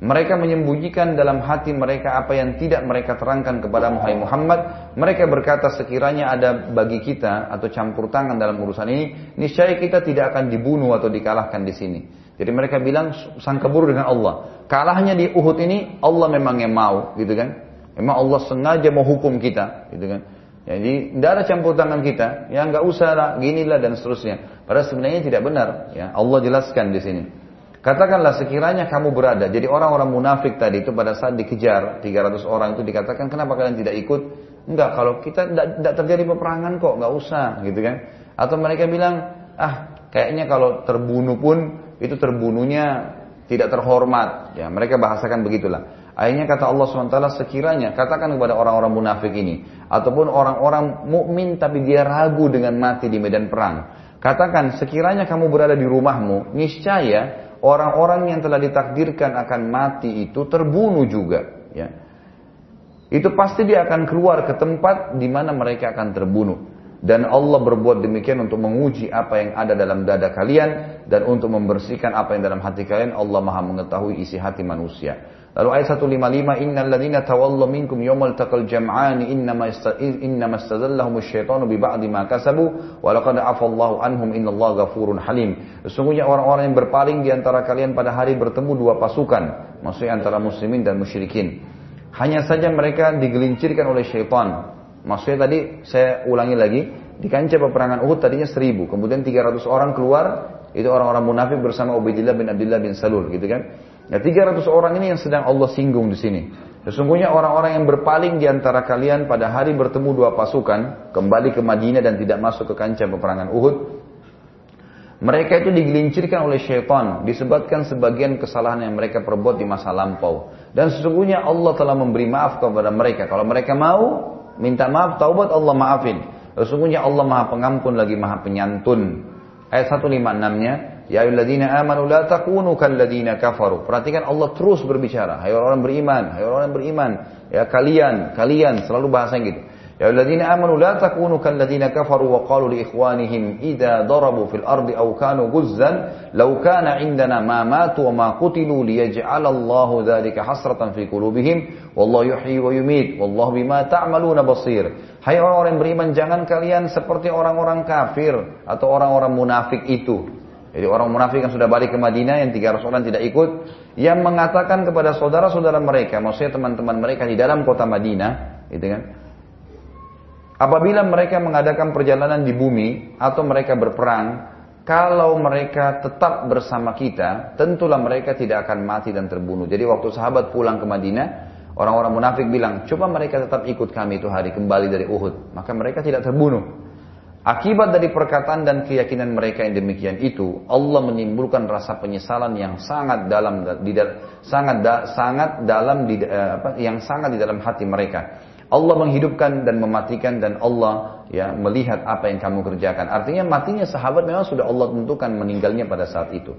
Mereka menyembunyikan dalam hati mereka apa yang tidak mereka terangkan kepada Muhammad. Mereka berkata sekiranya ada bagi kita atau campur tangan dalam urusan ini, niscaya kita tidak akan dibunuh atau dikalahkan di sini. Jadi mereka bilang sangka buruk dengan Allah. Kalahnya di Uhud ini Allah memang yang mau, gitu kan? Memang Allah sengaja mau hukum kita, gitu kan? Jadi tidak ada campur tangan kita, ya nggak usah lah, ginilah dan seterusnya. Padahal sebenarnya tidak benar, ya Allah jelaskan di sini. Katakanlah sekiranya kamu berada, jadi orang-orang munafik tadi itu pada saat dikejar 300 orang itu dikatakan kenapa kalian tidak ikut? Enggak, kalau kita tidak terjadi peperangan kok, nggak usah gitu kan? Atau mereka bilang, ah kayaknya kalau terbunuh pun itu terbunuhnya tidak terhormat. Ya, mereka bahasakan begitulah. Akhirnya kata Allah SWT sekiranya katakan kepada orang-orang munafik ini ataupun orang-orang mukmin tapi dia ragu dengan mati di medan perang. Katakan sekiranya kamu berada di rumahmu, niscaya orang-orang yang telah ditakdirkan akan mati itu terbunuh juga. Ya. Itu pasti dia akan keluar ke tempat di mana mereka akan terbunuh. Dan Allah berbuat demikian untuk menguji apa yang ada dalam dada kalian dan untuk membersihkan apa yang dalam hati kalian. Allah Maha mengetahui isi hati manusia. Lalu ayat 155 innal ladzina tawallaw minkum yawmal taqal jam'ani innama innama istazallahum asyaitanu bi ba'di ma kasabu wa afallahu anhum innallaha ghafurun halim. Sesungguhnya orang-orang yang berpaling di antara kalian pada hari bertemu dua pasukan, maksudnya antara muslimin dan musyrikin. Hanya saja mereka digelincirkan oleh syaitan. Maksudnya tadi saya ulangi lagi, di kancah peperangan Uhud tadinya seribu, kemudian 300 orang keluar, itu orang-orang munafik bersama Ubaidillah bin Abdullah bin Salul gitu kan. Nah 300 orang ini yang sedang Allah singgung di sini. Sesungguhnya orang-orang yang berpaling di antara kalian pada hari bertemu dua pasukan, kembali ke Madinah dan tidak masuk ke kancah peperangan Uhud, mereka itu digelincirkan oleh syaitan, disebabkan sebagian kesalahan yang mereka perbuat di masa lampau. Dan sesungguhnya Allah telah memberi maaf kepada mereka. Kalau mereka mau, minta maaf, taubat Allah maafin. Sesungguhnya Allah maha pengampun lagi maha penyantun. Ayat 156-nya, Ya ayyuhalladzina amanu la takunu kalladzina kafaru. Perhatikan Allah terus berbicara. Hai orang beriman, hai orang beriman. Ya kalian, kalian selalu bahasa gitu. Ya alladzina amanu la takunu kalladzina kafaru wa qalu li ikhwanihim idza darabu fil ardi aw kanu guzzan law kana indana ma matu wa ma qutilu liyaj'ala Allahu dzalika hasratan fi qulubihim wallahu yuhyi wa yumit wallahu bima ta'maluna basir. Hai orang-orang yang beriman jangan kalian seperti orang-orang kafir atau orang-orang munafik itu. Jadi orang munafik yang sudah balik ke Madinah yang 300 orang tidak ikut yang mengatakan kepada saudara-saudara mereka, maksudnya teman-teman mereka di dalam kota Madinah, gitu kan? Apabila mereka mengadakan perjalanan di bumi atau mereka berperang, kalau mereka tetap bersama kita, tentulah mereka tidak akan mati dan terbunuh. Jadi waktu sahabat pulang ke Madinah, orang-orang munafik bilang, coba mereka tetap ikut kami itu hari kembali dari Uhud. Maka mereka tidak terbunuh. Akibat dari perkataan dan keyakinan mereka yang demikian itu, Allah menimbulkan rasa penyesalan yang sangat dalam di sangat da, sangat dalam di, eh, apa, yang sangat di dalam hati mereka. Allah menghidupkan dan mematikan dan Allah ya melihat apa yang kamu kerjakan. Artinya matinya sahabat memang sudah Allah tentukan meninggalnya pada saat itu.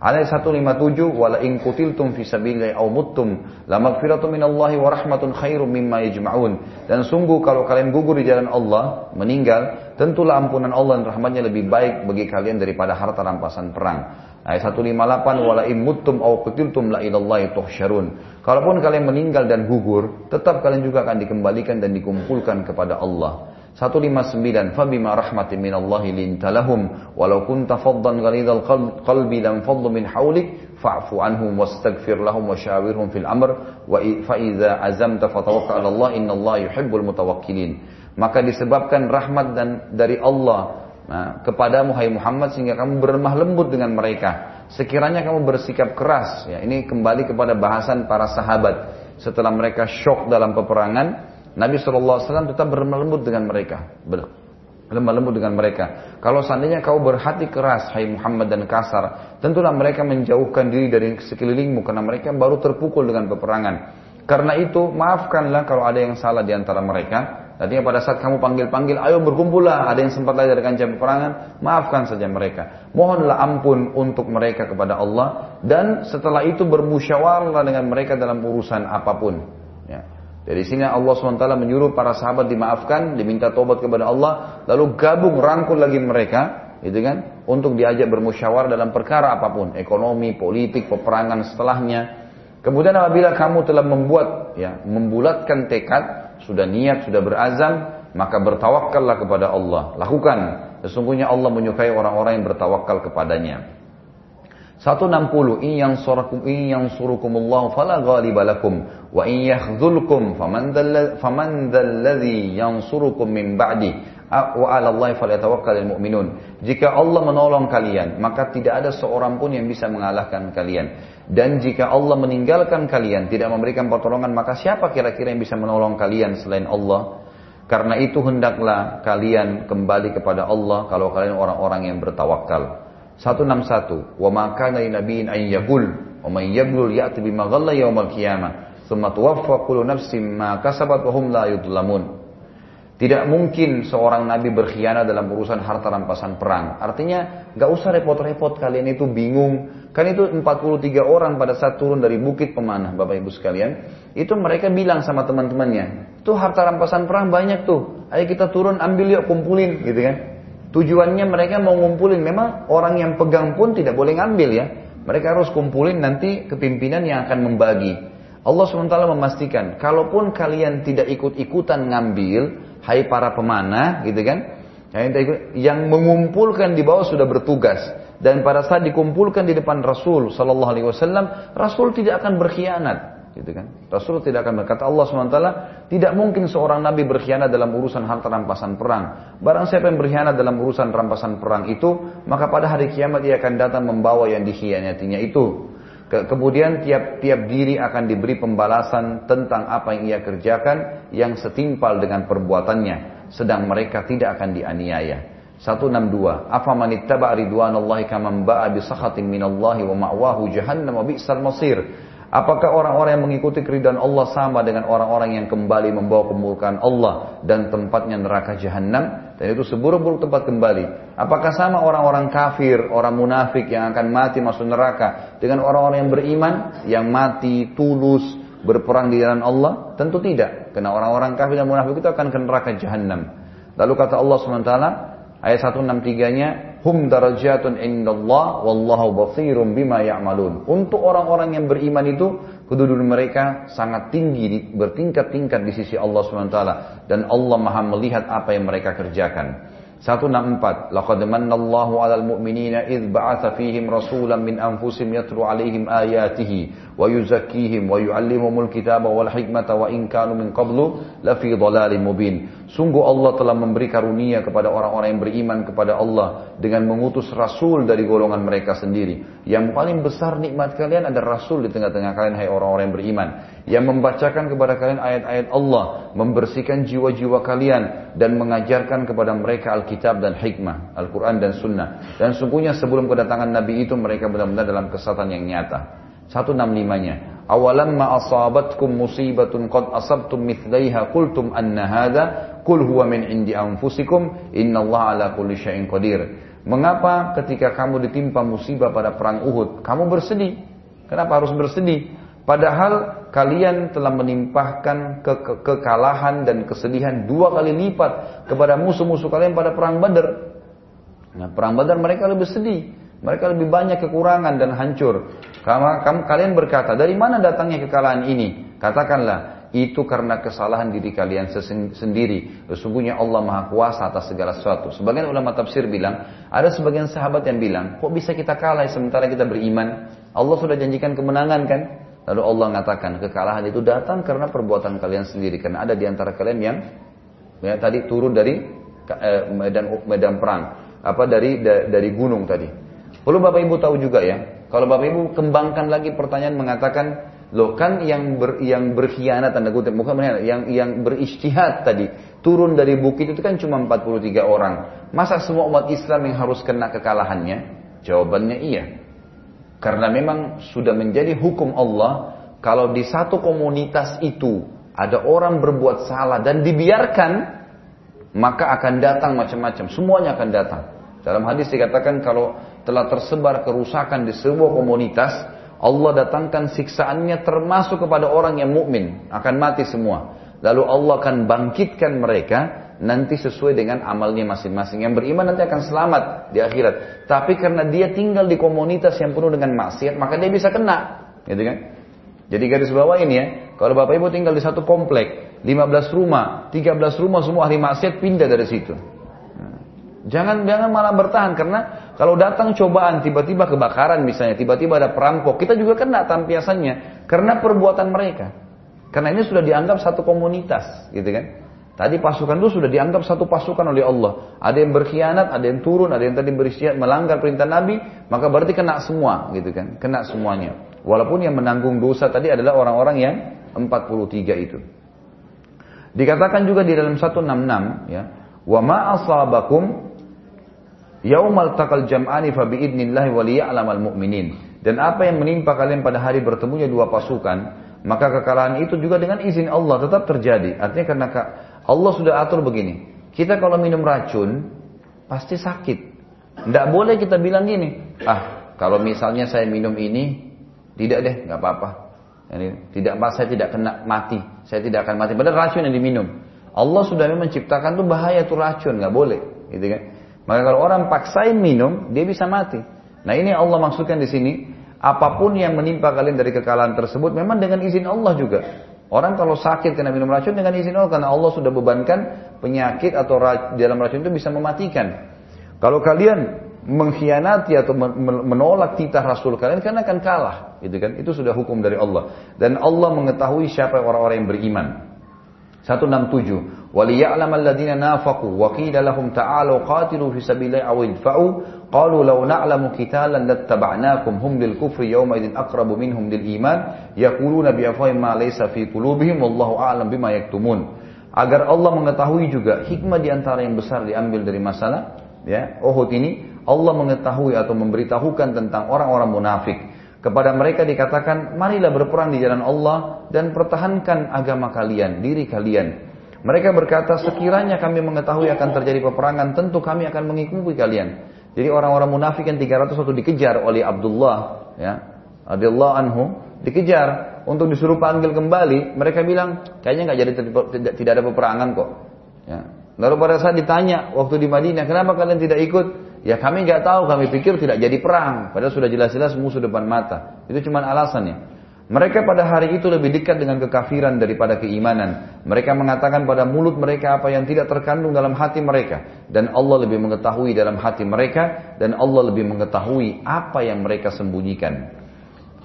Ayat 157 wala in qutiltum fi sabilillahi aw muttum la maghfiratu minallahi wa rahmatun khairum mimma yajma'un. Dan sungguh kalau kalian gugur di jalan Allah, meninggal, tentulah ampunan Allah dan rahmatnya lebih baik bagi kalian daripada harta rampasan perang. Ayat 158 wala in muttum aw qutiltum la ilallahi tuhsyarun. Kalaupun kalian meninggal dan gugur, tetap kalian juga akan dikembalikan dan dikumpulkan kepada Allah. 159 fabima rahmatin minallahi lintalahum walau kunta faddan ghalidhal qalbi lam faddu min hawlik fa'fu anhum wastaghfir lahum wasyawirhum fil amr wa idza azamta 'ala Allah innallaha yuhibbul mutawakkilin maka disebabkan rahmat dan dari Allah nah, kepadamu hai Muhammad sehingga kamu berlemah lembut dengan mereka. Sekiranya kamu bersikap keras, ya ini kembali kepada bahasan para sahabat. Setelah mereka shock dalam peperangan, Nabi SAW tetap berlemah lembut dengan mereka. Berlemah lembut dengan mereka. Kalau seandainya kau berhati keras, hai Muhammad dan kasar, tentulah mereka menjauhkan diri dari sekelilingmu karena mereka baru terpukul dengan peperangan. Karena itu, maafkanlah kalau ada yang salah di antara mereka Artinya pada saat kamu panggil-panggil, ayo berkumpullah. Ada yang sempat lagi dari kancah peperangan, maafkan saja mereka. Mohonlah ampun untuk mereka kepada Allah. Dan setelah itu bermusyawarah dengan mereka dalam urusan apa pun. Dari sini Allah SWT menyuruh para sahabat dimaafkan, diminta tobat kepada Allah, lalu gabung rangkul lagi mereka, gitu kan, untuk diajak bermusyawarah dalam perkara apa pun, ekonomi, politik, peperangan setelahnya. Kemudian apabila kamu telah membuat, ya, membulatkan tekad, sudah niat, sudah berazam, maka bertawakallah kepada Allah. Lakukan. Sesungguhnya Allah menyukai orang-orang yang bertawakal kepadanya. 160 in yang surakum in yang surukumullah fala ghaliba lakum. Wa in yakhzulkum faman dhal faman dzalladzi yansurukum min ba'di. Wa 'ala Allah falyatawakkalul mu'minun jika Allah menolong kalian maka tidak ada seorang pun yang bisa mengalahkan kalian. Dan jika Allah meninggalkan kalian, tidak memberikan pertolongan, maka siapa kira-kira yang bisa menolong kalian selain Allah? Karena itu hendaklah kalian kembali kepada Allah kalau kalian orang-orang yang bertawakal. 161. Wa ma kana nabiyyin an yaqul wa man yaglul ya'ti bima ghalla qiyamah. Tuwaffa kullu nafsin la yudlamun. Tidak mungkin seorang nabi berkhianat dalam urusan harta rampasan perang. Artinya, gak usah repot-repot kalian itu bingung. Kan itu 43 orang pada saat turun dari bukit pemanah, Bapak Ibu sekalian. Itu mereka bilang sama teman-temannya, tuh harta rampasan perang banyak tuh. Ayo kita turun ambil yuk kumpulin gitu kan. Tujuannya mereka mau ngumpulin. Memang orang yang pegang pun tidak boleh ngambil ya. Mereka harus kumpulin nanti kepimpinan yang akan membagi. Allah SWT memastikan, kalaupun kalian tidak ikut-ikutan ngambil, hai para pemanah gitu kan yang mengumpulkan di bawah sudah bertugas dan pada saat dikumpulkan di depan Rasul Wasallam Rasul tidak akan berkhianat gitu kan Rasul tidak akan berkata Allah swt tidak mungkin seorang nabi berkhianat dalam urusan harta rampasan perang barang siapa yang berkhianat dalam urusan rampasan perang itu maka pada hari kiamat dia akan datang membawa yang dikhianatinya itu Kemudian tiap-tiap diri akan diberi pembalasan tentang apa yang ia kerjakan yang setimpal dengan perbuatannya. Sedang mereka tidak akan dianiaya. 162. Afa man ittaba ridwanallahi kaman ba'a bi sakhatin minallahi wa ma'wahu jahannam wa bi'sal masir. Apakah orang-orang yang mengikuti keridhaan Allah sama dengan orang-orang yang kembali membawa kemurkaan Allah dan tempatnya neraka jahanam dan itu seburuk-buruk tempat kembali? Apakah sama orang-orang kafir, orang munafik yang akan mati masuk neraka dengan orang-orang yang beriman yang mati tulus berperang di jalan Allah? Tentu tidak. Karena orang-orang kafir dan munafik itu akan ke neraka jahanam. Lalu kata Allah SWT, ayat 163-nya, Hum darajatun indallah wallahu basirum bima ya'malun. Untuk orang-orang yang beriman itu, kedudukan mereka sangat tinggi, bertingkat-tingkat di sisi Allah SWT. Dan Allah maha melihat apa yang mereka kerjakan. 164 Laqad manna Allahu 'alal mu'minina idh ba'atha fihim rasulan min anfusihim yatlu 'alaihim ayatihi wa yuzakkihim wa yu'allimuhumul kitaba wal hikmata wa in kanu min qablu lafi dhalalin mubin. Sungguh Allah telah memberi karunia kepada orang-orang yang beriman kepada Allah dengan mengutus rasul dari golongan mereka sendiri. Yang paling besar nikmat kalian ada rasul di tengah-tengah kalian hai orang-orang yang beriman yang membacakan kepada kalian ayat-ayat Allah, membersihkan jiwa-jiwa kalian dan mengajarkan kepada mereka Alkitab dan hikmah, Al-Quran dan Sunnah. Dan sungguhnya sebelum kedatangan Nabi itu mereka benar-benar dalam kesatuan yang nyata. 165-nya. Awalam ma asabatkum musibatun qad asabtum mithlaiha qultum anna hadha qul huwa min indi anfusikum innallaha ala kulli syai'in qadir. Mengapa ketika kamu ditimpa musibah pada perang Uhud, kamu bersedih? Kenapa harus bersedih? Padahal kalian telah menimpahkan ke ke kekalahan dan kesedihan dua kali lipat kepada musuh-musuh kalian pada perang Badar. Nah, perang Badar mereka lebih sedih. Mereka lebih banyak kekurangan dan hancur. Kamu, kalian berkata, dari mana datangnya kekalahan ini? Katakanlah, itu karena kesalahan diri kalian sendiri. Sesungguhnya Allah Maha Kuasa atas segala sesuatu. Sebagian ulama tafsir bilang, ada sebagian sahabat yang bilang, kok bisa kita kalah sementara kita beriman? Allah sudah janjikan kemenangan kan? Lalu Allah mengatakan kekalahan itu datang karena perbuatan kalian sendiri. Karena ada di antara kalian yang ya, tadi turun dari eh, medan medan perang, apa dari da, dari gunung tadi. Perlu Bapak Ibu tahu juga ya, kalau Bapak Ibu kembangkan lagi pertanyaan mengatakan, loh kan yang ber, yang berkhianat tanda kutip bukan berkhianat, yang yang beristihad tadi turun dari bukit itu kan cuma 43 orang. Masa semua umat Islam yang harus kena kekalahannya? Jawabannya iya. Karena memang sudah menjadi hukum Allah kalau di satu komunitas itu ada orang berbuat salah dan dibiarkan maka akan datang macam-macam. Semuanya akan datang. Dalam hadis dikatakan kalau telah tersebar kerusakan di sebuah komunitas, Allah datangkan siksaannya termasuk kepada orang yang mukmin akan mati semua. Lalu Allah akan bangkitkan mereka nanti sesuai dengan amalnya masing-masing. Yang beriman nanti akan selamat di akhirat. Tapi karena dia tinggal di komunitas yang penuh dengan maksiat, maka dia bisa kena. Gitu kan? Jadi garis bawah ini ya, kalau Bapak Ibu tinggal di satu komplek, 15 rumah, 13 rumah semua ahli maksiat pindah dari situ. Jangan jangan malah bertahan karena kalau datang cobaan tiba-tiba kebakaran misalnya, tiba-tiba ada perampok, kita juga kena tampiasannya karena perbuatan mereka. Karena ini sudah dianggap satu komunitas, gitu kan? Tadi pasukan itu sudah dianggap satu pasukan oleh Allah. Ada yang berkhianat, ada yang turun, ada yang tadi berisiat melanggar perintah Nabi, maka berarti kena semua, gitu kan? Kena semuanya. Walaupun yang menanggung dosa tadi adalah orang-orang yang 43 itu. Dikatakan juga di dalam 166 ya, wa ma asabakum Yaumal takal jam'ani fa biidnillahi wa liya'lamal mu'minin. Dan apa yang menimpa kalian pada hari bertemunya dua pasukan, maka kekalahan itu juga dengan izin Allah tetap terjadi. Artinya karena Allah sudah atur begini. Kita kalau minum racun pasti sakit. Tidak boleh kita bilang gini, ah kalau misalnya saya minum ini, tidak deh, nggak apa-apa. tidak pas saya tidak kena mati, saya tidak akan mati. Padahal racun yang diminum. Allah sudah menciptakan tuh bahaya tuh racun, nggak boleh, gitu kan? Maka kalau orang paksain minum, dia bisa mati. Nah ini Allah maksudkan di sini, apa pun yang menimpa kalian dari kekalahan tersebut, memang dengan izin Allah juga. Orang kalau sakit kena minum racun dengan izin Allah karena Allah sudah bebankan penyakit atau di dalam racun itu bisa mematikan. Kalau kalian mengkhianati atau menolak titah Rasul kalian karena akan kalah, gitu kan? Itu sudah hukum dari Allah. Dan Allah mengetahui siapa orang-orang yang beriman. 167. Waliya'lamal ladzina nafaqu wa qila lahum ta'alu qatilu fi sabilillahi aw idfa'u Qalu law na'lamu qitalan lattaba'nakum hum lil kufri yawma idin aqrabu minhum lil iman yaquluna bi afwahihim ma laysa fi qulubihim wallahu a'lam bima yaktumun. Agar Allah mengetahui juga hikmah di antara yang besar diambil dari masalah ya Uhud ini Allah mengetahui atau memberitahukan tentang orang-orang munafik. Kepada mereka dikatakan, marilah berperang di jalan Allah dan pertahankan agama kalian, diri kalian. Mereka berkata, sekiranya kami mengetahui akan terjadi peperangan, tentu kami akan mengikuti kalian. Jadi orang-orang munafik yang 300 waktu dikejar oleh Abdullah, ya, Abdullah anhu, dikejar untuk disuruh panggil kembali, mereka bilang kayaknya nggak jadi tidak, ada peperangan kok. Ya. Lalu pada saat ditanya waktu di Madinah, kenapa kalian tidak ikut? Ya kami nggak tahu, kami pikir tidak jadi perang. Padahal sudah jelas-jelas musuh depan mata. Itu cuma alasannya. Mereka pada hari itu lebih dekat dengan kekafiran daripada keimanan. Mereka mengatakan pada mulut mereka apa yang tidak terkandung dalam hati mereka. Dan Allah lebih mengetahui dalam hati mereka. Dan Allah lebih mengetahui apa yang mereka sembunyikan.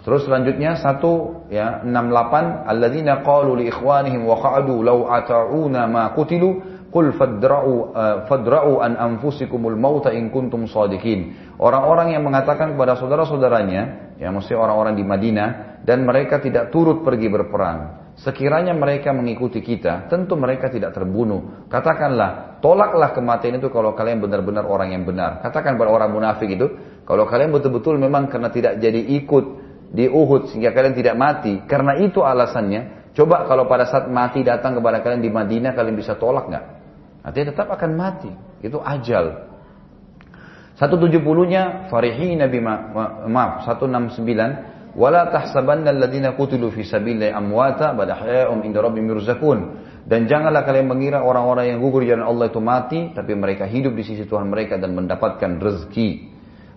Terus selanjutnya satu ya 68 alladzina qalu li ikhwanihim wa qa'adu law ata'una ma qutilu qul fadra'u uh, fadra'u an anfusikumul mauta in kuntum shadiqin. Orang-orang yang mengatakan kepada saudara-saudaranya, ya mesti orang-orang di Madinah dan mereka tidak turut pergi berperang. Sekiranya mereka mengikuti kita, tentu mereka tidak terbunuh. Katakanlah, tolaklah kematian itu kalau kalian benar-benar orang yang benar. Katakan pada orang munafik itu, kalau kalian betul-betul memang karena tidak jadi ikut di Uhud sehingga kalian tidak mati, karena itu alasannya, coba kalau pada saat mati datang kepada kalian di Madinah, kalian bisa tolak nggak? Artinya tetap akan mati. Itu ajal. 170-nya Farihi Nabi ma maaf 169 Wala tahsabanna alladziina qutilu fi sabilillahi amwata bal ahya'um inda rabbihim yurzaqun. Dan janganlah kalian mengira orang-orang yang gugur jalan Allah itu mati, tapi mereka hidup di sisi Tuhan mereka dan mendapatkan rezeki.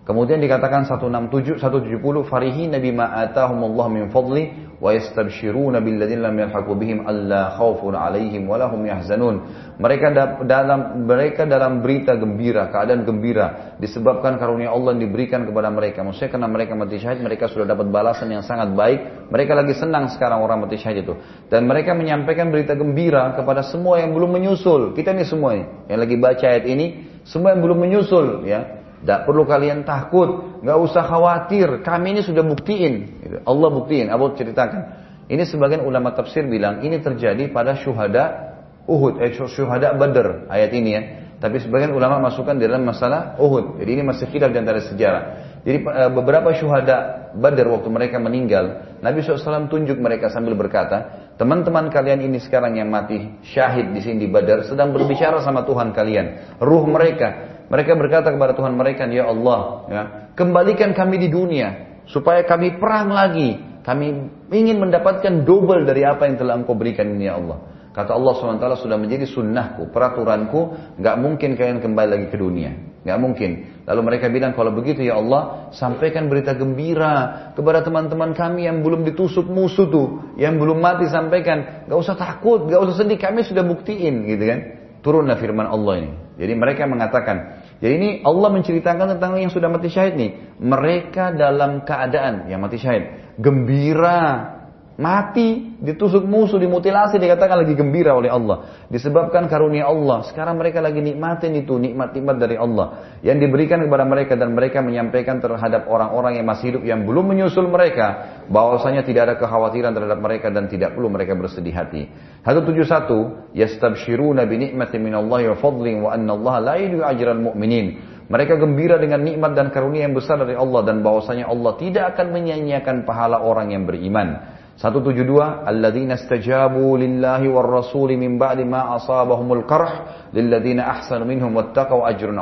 Kemudian dikatakan 167 170 farihi nabi ma atahumullah min fadli wa yastabshiruna billadzina lam yalhaqu bihim alla khaufun alaihim wa lahum yahzanun. Mereka dalam mereka dalam berita gembira, keadaan gembira disebabkan karunia Allah yang diberikan kepada mereka. Maksudnya karena mereka mati syahid, mereka sudah dapat balasan yang sangat baik. Mereka lagi senang sekarang orang mati syahid itu. Dan mereka menyampaikan berita gembira kepada semua yang belum menyusul. Kita ini semua yang lagi baca ayat ini, semua yang belum menyusul ya tidak perlu kalian takut, nggak usah khawatir. Kami ini sudah buktiin. Gitu. Allah buktiin. Abu ceritakan. Ini sebagian ulama tafsir bilang ini terjadi pada syuhada Uhud, eh, syuhada Badr ayat ini ya. Tapi sebagian ulama masukkan di dalam masalah Uhud. Jadi ini masih khilaf di antara sejarah. Jadi eh, beberapa syuhada Badr waktu mereka meninggal, Nabi SAW tunjuk mereka sambil berkata, teman-teman kalian ini sekarang yang mati syahid di sini di Badar sedang berbicara sama Tuhan kalian. Ruh mereka mereka berkata kepada Tuhan mereka, Ya Allah, ya, kembalikan kami di dunia, supaya kami perang lagi. Kami ingin mendapatkan double dari apa yang telah engkau berikan ini ya Allah. Kata Allah SWT sudah menjadi sunnahku, peraturanku, nggak mungkin kalian kembali lagi ke dunia. Nggak mungkin. Lalu mereka bilang, kalau begitu ya Allah, sampaikan berita gembira kepada teman-teman kami yang belum ditusuk musuh tuh, yang belum mati sampaikan, nggak usah takut, nggak usah sedih, kami sudah buktiin, gitu kan? Turunlah firman Allah ini. Jadi mereka mengatakan, jadi ini Allah menceritakan tentang yang sudah mati syahid nih. Mereka dalam keadaan yang mati syahid. Gembira. Mati, ditusuk musuh, dimutilasi, dikatakan lagi gembira oleh Allah. Disebabkan karunia Allah. Sekarang mereka lagi nikmatin itu, nikmat-nikmat dari Allah. Yang diberikan kepada mereka dan mereka menyampaikan terhadap orang-orang yang masih hidup yang belum menyusul mereka. bahwasanya tidak ada kekhawatiran terhadap mereka dan tidak perlu mereka bersedih hati. 171, Yastabshiruna bi ni'matin minallahi wa fadlin wa anna Allah la ajral mu'minin. Mereka gembira dengan nikmat dan karunia yang besar dari Allah dan bahwasanya Allah tidak akan menyia-nyiakan pahala orang yang beriman. 172 alladzina istajabu lillahi war rasuli min ba'di ma asabahumul qarh lilladzina ahsanu minhum wattaqau ajrun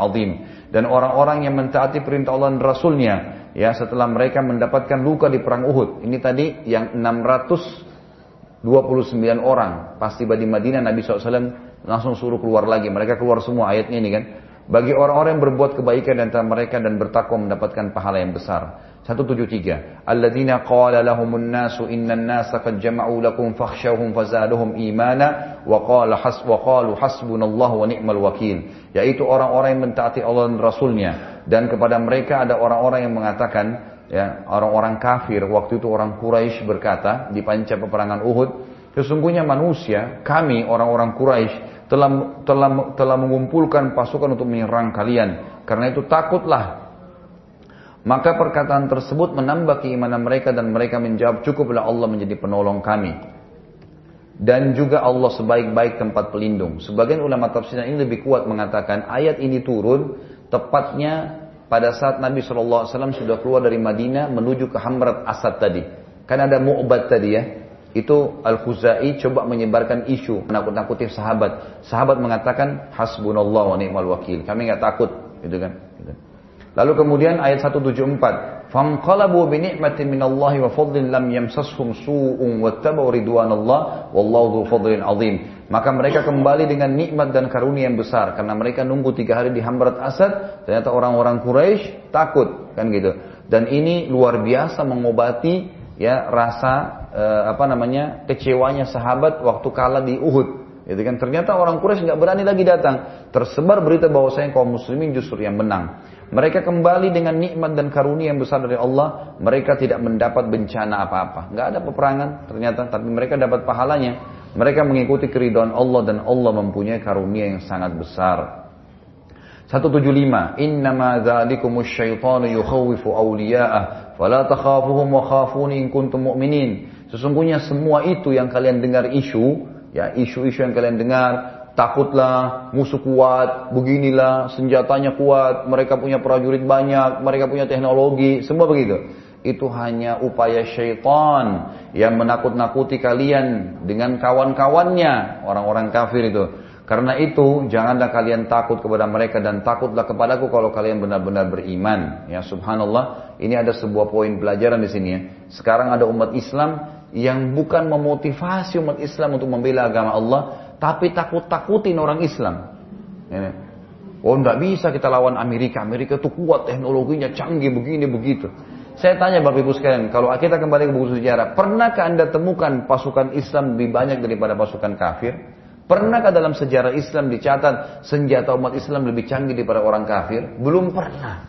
dan orang-orang yang mentaati perintah Allah dan Rasulnya ya setelah mereka mendapatkan luka di perang Uhud. Ini tadi yang 629 orang pasti di Madinah Nabi SAW langsung suruh keluar lagi. Mereka keluar semua ayatnya ini kan. Bagi orang-orang yang berbuat kebaikan di antara mereka dan bertakwa mendapatkan pahala yang besar 173. Alladzina qala lahumun nasu innan nasa qad imana wa qala has wa qalu hasbunallahu. Yaitu orang-orang yang mentaati Allah dan Rasulnya dan kepada mereka ada orang-orang yang mengatakan ya orang-orang kafir waktu itu orang Quraisy berkata di panca peperangan Uhud sesungguhnya manusia kami orang-orang Quraisy telah telah telah mengumpulkan pasukan untuk menyerang kalian karena itu takutlah maka perkataan tersebut menambah keimanan mereka dan mereka menjawab cukuplah Allah menjadi penolong kami. Dan juga Allah sebaik-baik tempat pelindung. Sebagian ulama tafsir ini lebih kuat mengatakan ayat ini turun tepatnya pada saat Nabi SAW sudah keluar dari Madinah menuju ke Hamrat Asad tadi. Kan ada mu'bad tadi ya. Itu Al-Khuzai coba menyebarkan isu menakut-nakuti sahabat. Sahabat mengatakan hasbunallah wa ni'mal wakil. Kami nggak takut, gitu kan. Lalu kemudian ayat 174. Fanqalabu bi ni'matin minallahi wa fadlin lam yamsashum su'un wattabau ridwanallah wallahu dzu fadlin azim. Maka mereka kembali dengan nikmat dan karunia yang besar karena mereka nunggu tiga hari di Hamrat Asad. Ternyata orang-orang Quraisy takut kan gitu. Dan ini luar biasa mengobati ya rasa eh, apa namanya kecewanya sahabat waktu kalah di Uhud Gitu kan ternyata orang Quraisy nggak berani lagi datang. Tersebar berita bahwa saya kaum muslimin justru yang menang. Mereka kembali dengan nikmat dan karunia yang besar dari Allah. Mereka tidak mendapat bencana apa-apa. Nggak ada peperangan ternyata, tapi mereka dapat pahalanya. Mereka mengikuti keridhaan Allah dan Allah mempunyai karunia yang sangat besar. 175 Innama dzalikumus syaitanu yukhawifu awliya'ah fala takhafuhum wa khafuni in kuntum mu'minin. Sesungguhnya semua itu yang kalian dengar isu Ya, isu-isu yang kalian dengar, takutlah, musuh kuat, beginilah, senjatanya kuat, mereka punya prajurit banyak, mereka punya teknologi, semua begitu. Itu hanya upaya syaitan yang menakut-nakuti kalian dengan kawan-kawannya, orang-orang kafir itu. Karena itu, janganlah kalian takut kepada mereka dan takutlah kepadaku kalau kalian benar-benar beriman. Ya, subhanallah, ini ada sebuah poin pelajaran di sini ya. Sekarang ada umat Islam yang bukan memotivasi umat Islam untuk membela agama Allah, tapi takut-takutin orang Islam. Ini. Oh, tidak bisa kita lawan Amerika. Amerika itu kuat teknologinya, canggih begini begitu. Saya tanya Bapak Ibu sekalian, kalau kita kembali ke buku sejarah, pernahkah Anda temukan pasukan Islam lebih banyak daripada pasukan kafir? Pernahkah dalam sejarah Islam dicatat senjata umat Islam lebih canggih daripada orang kafir? Belum pernah.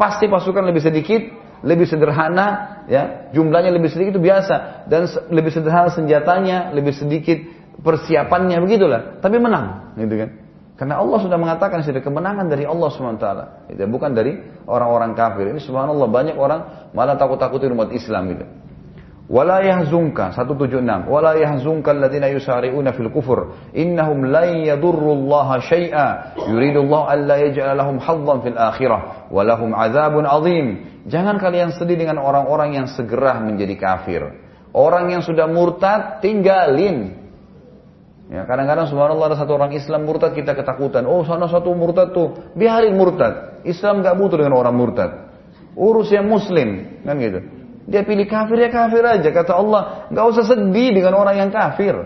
Pasti pasukan lebih sedikit, lebih sederhana, ya jumlahnya lebih sedikit itu biasa dan lebih sederhana senjatanya, lebih sedikit persiapannya begitulah, tapi menang, gitu kan? Karena Allah sudah mengatakan sudah kemenangan dari Allah swt, itu bukan dari orang-orang kafir. Ini subhanallah banyak orang malah takut-takutin umat Islam gitu. Wala yahzunka 176 wala yahzunka alladziina yusari'una fil kufur. Innahum lan yadurrullaha syai'a. Yuridullahu alla yaj'ala lahum haddan fil akhirah. Wa lahum 'adzim Jangan kalian sedih dengan orang-orang yang segera menjadi kafir. Orang yang sudah murtad tinggalin Ya, kadang-kadang subhanallah ada satu orang Islam murtad kita ketakutan. Oh, sana satu murtad tuh, biarin murtad. Islam gak butuh dengan orang murtad. Urus yang muslim, kan gitu. Dia pilih kafir ya kafir aja. Kata Allah, nggak usah sedih dengan orang yang kafir.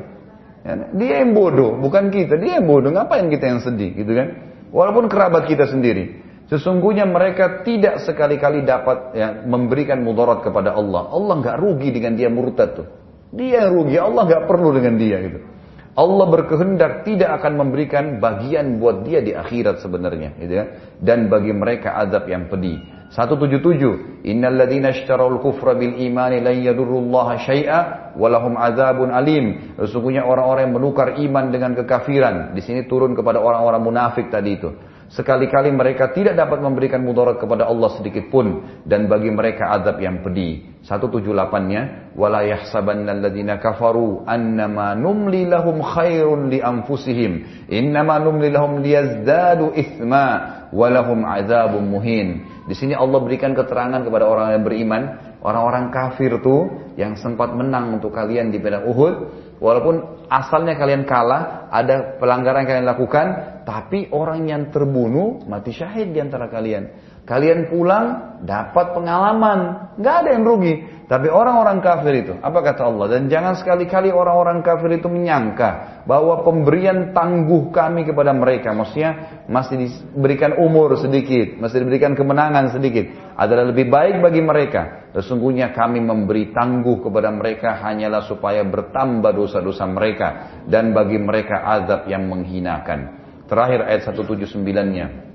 Ya, dia yang bodoh, bukan kita. Dia yang bodoh. Ngapain kita yang sedih, gitu kan? Walaupun kerabat kita sendiri. Sesungguhnya mereka tidak sekali-kali dapat ya, memberikan mudarat kepada Allah. Allah nggak rugi dengan dia murtad tuh. Dia yang rugi, Allah nggak perlu dengan dia gitu. Allah berkehendak tidak akan memberikan bagian buat dia di akhirat sebenarnya, gitu ya. Dan bagi mereka azab yang pedih. 177 Innal ladzina ishtarawul kufra bil imani lan yadurrullaha syai'a walahum adzabun alim. Sesungguhnya orang-orang yang menukar iman dengan kekafiran. Di sini turun kepada orang-orang munafik tadi itu. Sekali-kali mereka tidak dapat memberikan mudarat kepada Allah sedikit pun dan bagi mereka azab yang pedih. 178-nya wala yahsabanna alladziina kafaru annama numli lahum khairun li anfusihim innama numli lahum liyazdadu itsma walahum adzabun muhin. Di sini Allah berikan keterangan kepada orang yang beriman, orang-orang kafir tuh yang sempat menang untuk kalian di medan Uhud, walaupun asalnya kalian kalah, ada pelanggaran yang kalian lakukan, tapi orang yang terbunuh mati syahid di antara kalian. Kalian pulang dapat pengalaman, nggak ada yang rugi. Tapi orang-orang kafir itu, apa kata Allah? Dan jangan sekali-kali orang-orang kafir itu menyangka bahwa pemberian tangguh kami kepada mereka, maksudnya masih diberikan umur sedikit, masih diberikan kemenangan sedikit, adalah lebih baik bagi mereka. Sesungguhnya kami memberi tangguh kepada mereka hanyalah supaya bertambah dosa-dosa mereka dan bagi mereka azab yang menghinakan. Terakhir ayat 179-nya.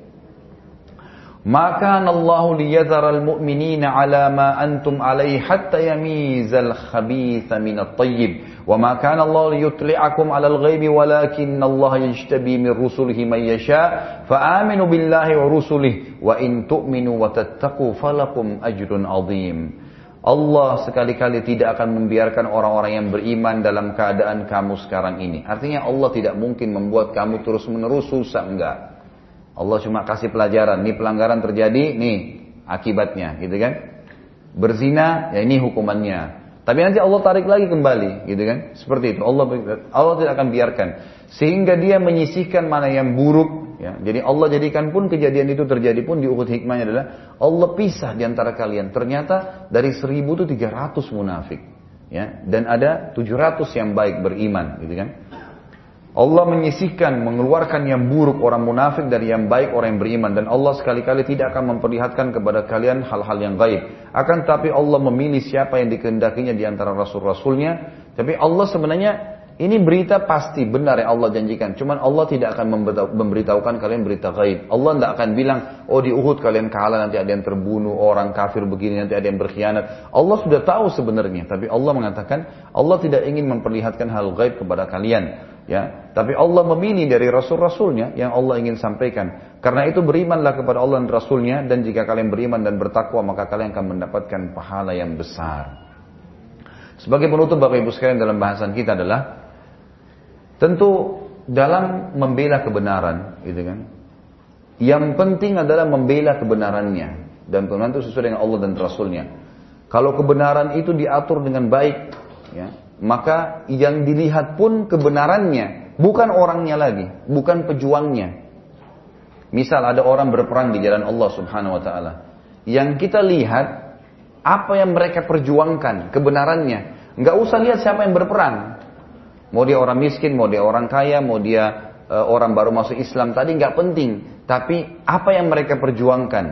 ما كان الله ليذر المؤمنين على ما أنتم عليه حتى يميز الخبيث من الطيب وما كان الله ليطلعكم على الغيب ولكن الله يجتبي من رسله من يشاء فآمنوا بالله ورسله وإن تؤمنوا وتتقوا فلكم أجر عظيم Allah sekali-kali tidak akan membiarkan orang-orang yang beriman dalam keadaan kamu sekarang ini. Artinya Allah tidak mungkin membuat kamu terus-menerus susah, enggak. Allah cuma kasih pelajaran, ini pelanggaran terjadi, nih akibatnya, gitu kan? Berzina, ya ini hukumannya. Tapi nanti Allah tarik lagi kembali, gitu kan? Seperti itu. Allah Allah tidak akan biarkan sehingga dia menyisihkan mana yang buruk Ya. Jadi Allah jadikan pun kejadian itu terjadi pun di Uhud hikmahnya adalah Allah pisah di antara kalian. Ternyata dari seribu itu 300 munafik. Ya. Dan ada 700 yang baik beriman. Gitu kan. Allah menyisihkan, mengeluarkan yang buruk orang munafik dari yang baik orang yang beriman. Dan Allah sekali-kali tidak akan memperlihatkan kepada kalian hal-hal yang gaib. Akan tapi Allah memilih siapa yang dikehendakinya di antara rasul-rasulnya. Tapi Allah sebenarnya ini berita pasti benar yang Allah janjikan. Cuman Allah tidak akan memberitahukan kalian berita gaib. Allah tidak akan bilang, oh di Uhud kalian kalah nanti ada yang terbunuh, orang kafir begini nanti ada yang berkhianat. Allah sudah tahu sebenarnya. Tapi Allah mengatakan, Allah tidak ingin memperlihatkan hal gaib kepada kalian. Ya, tapi Allah memilih dari rasul-rasulnya yang Allah ingin sampaikan. Karena itu berimanlah kepada Allah dan Rasulnya dan jika kalian beriman dan bertakwa maka kalian akan mendapatkan pahala yang besar. Sebagai penutup Bapak Ibu sekalian dalam bahasan kita adalah tentu dalam membela kebenaran, gitu kan. Yang penting adalah membela kebenarannya dan kebenaran itu sesuai dengan Allah dan Rasulnya. Kalau kebenaran itu diatur dengan baik, ya, maka yang dilihat pun kebenarannya, bukan orangnya lagi, bukan pejuangnya. Misal ada orang berperang di jalan Allah Subhanahu wa taala. Yang kita lihat apa yang mereka perjuangkan, kebenarannya. Nggak usah lihat siapa yang berperang. Mau dia orang miskin, mau dia orang kaya, mau dia uh, orang baru masuk Islam tadi nggak penting. Tapi apa yang mereka perjuangkan?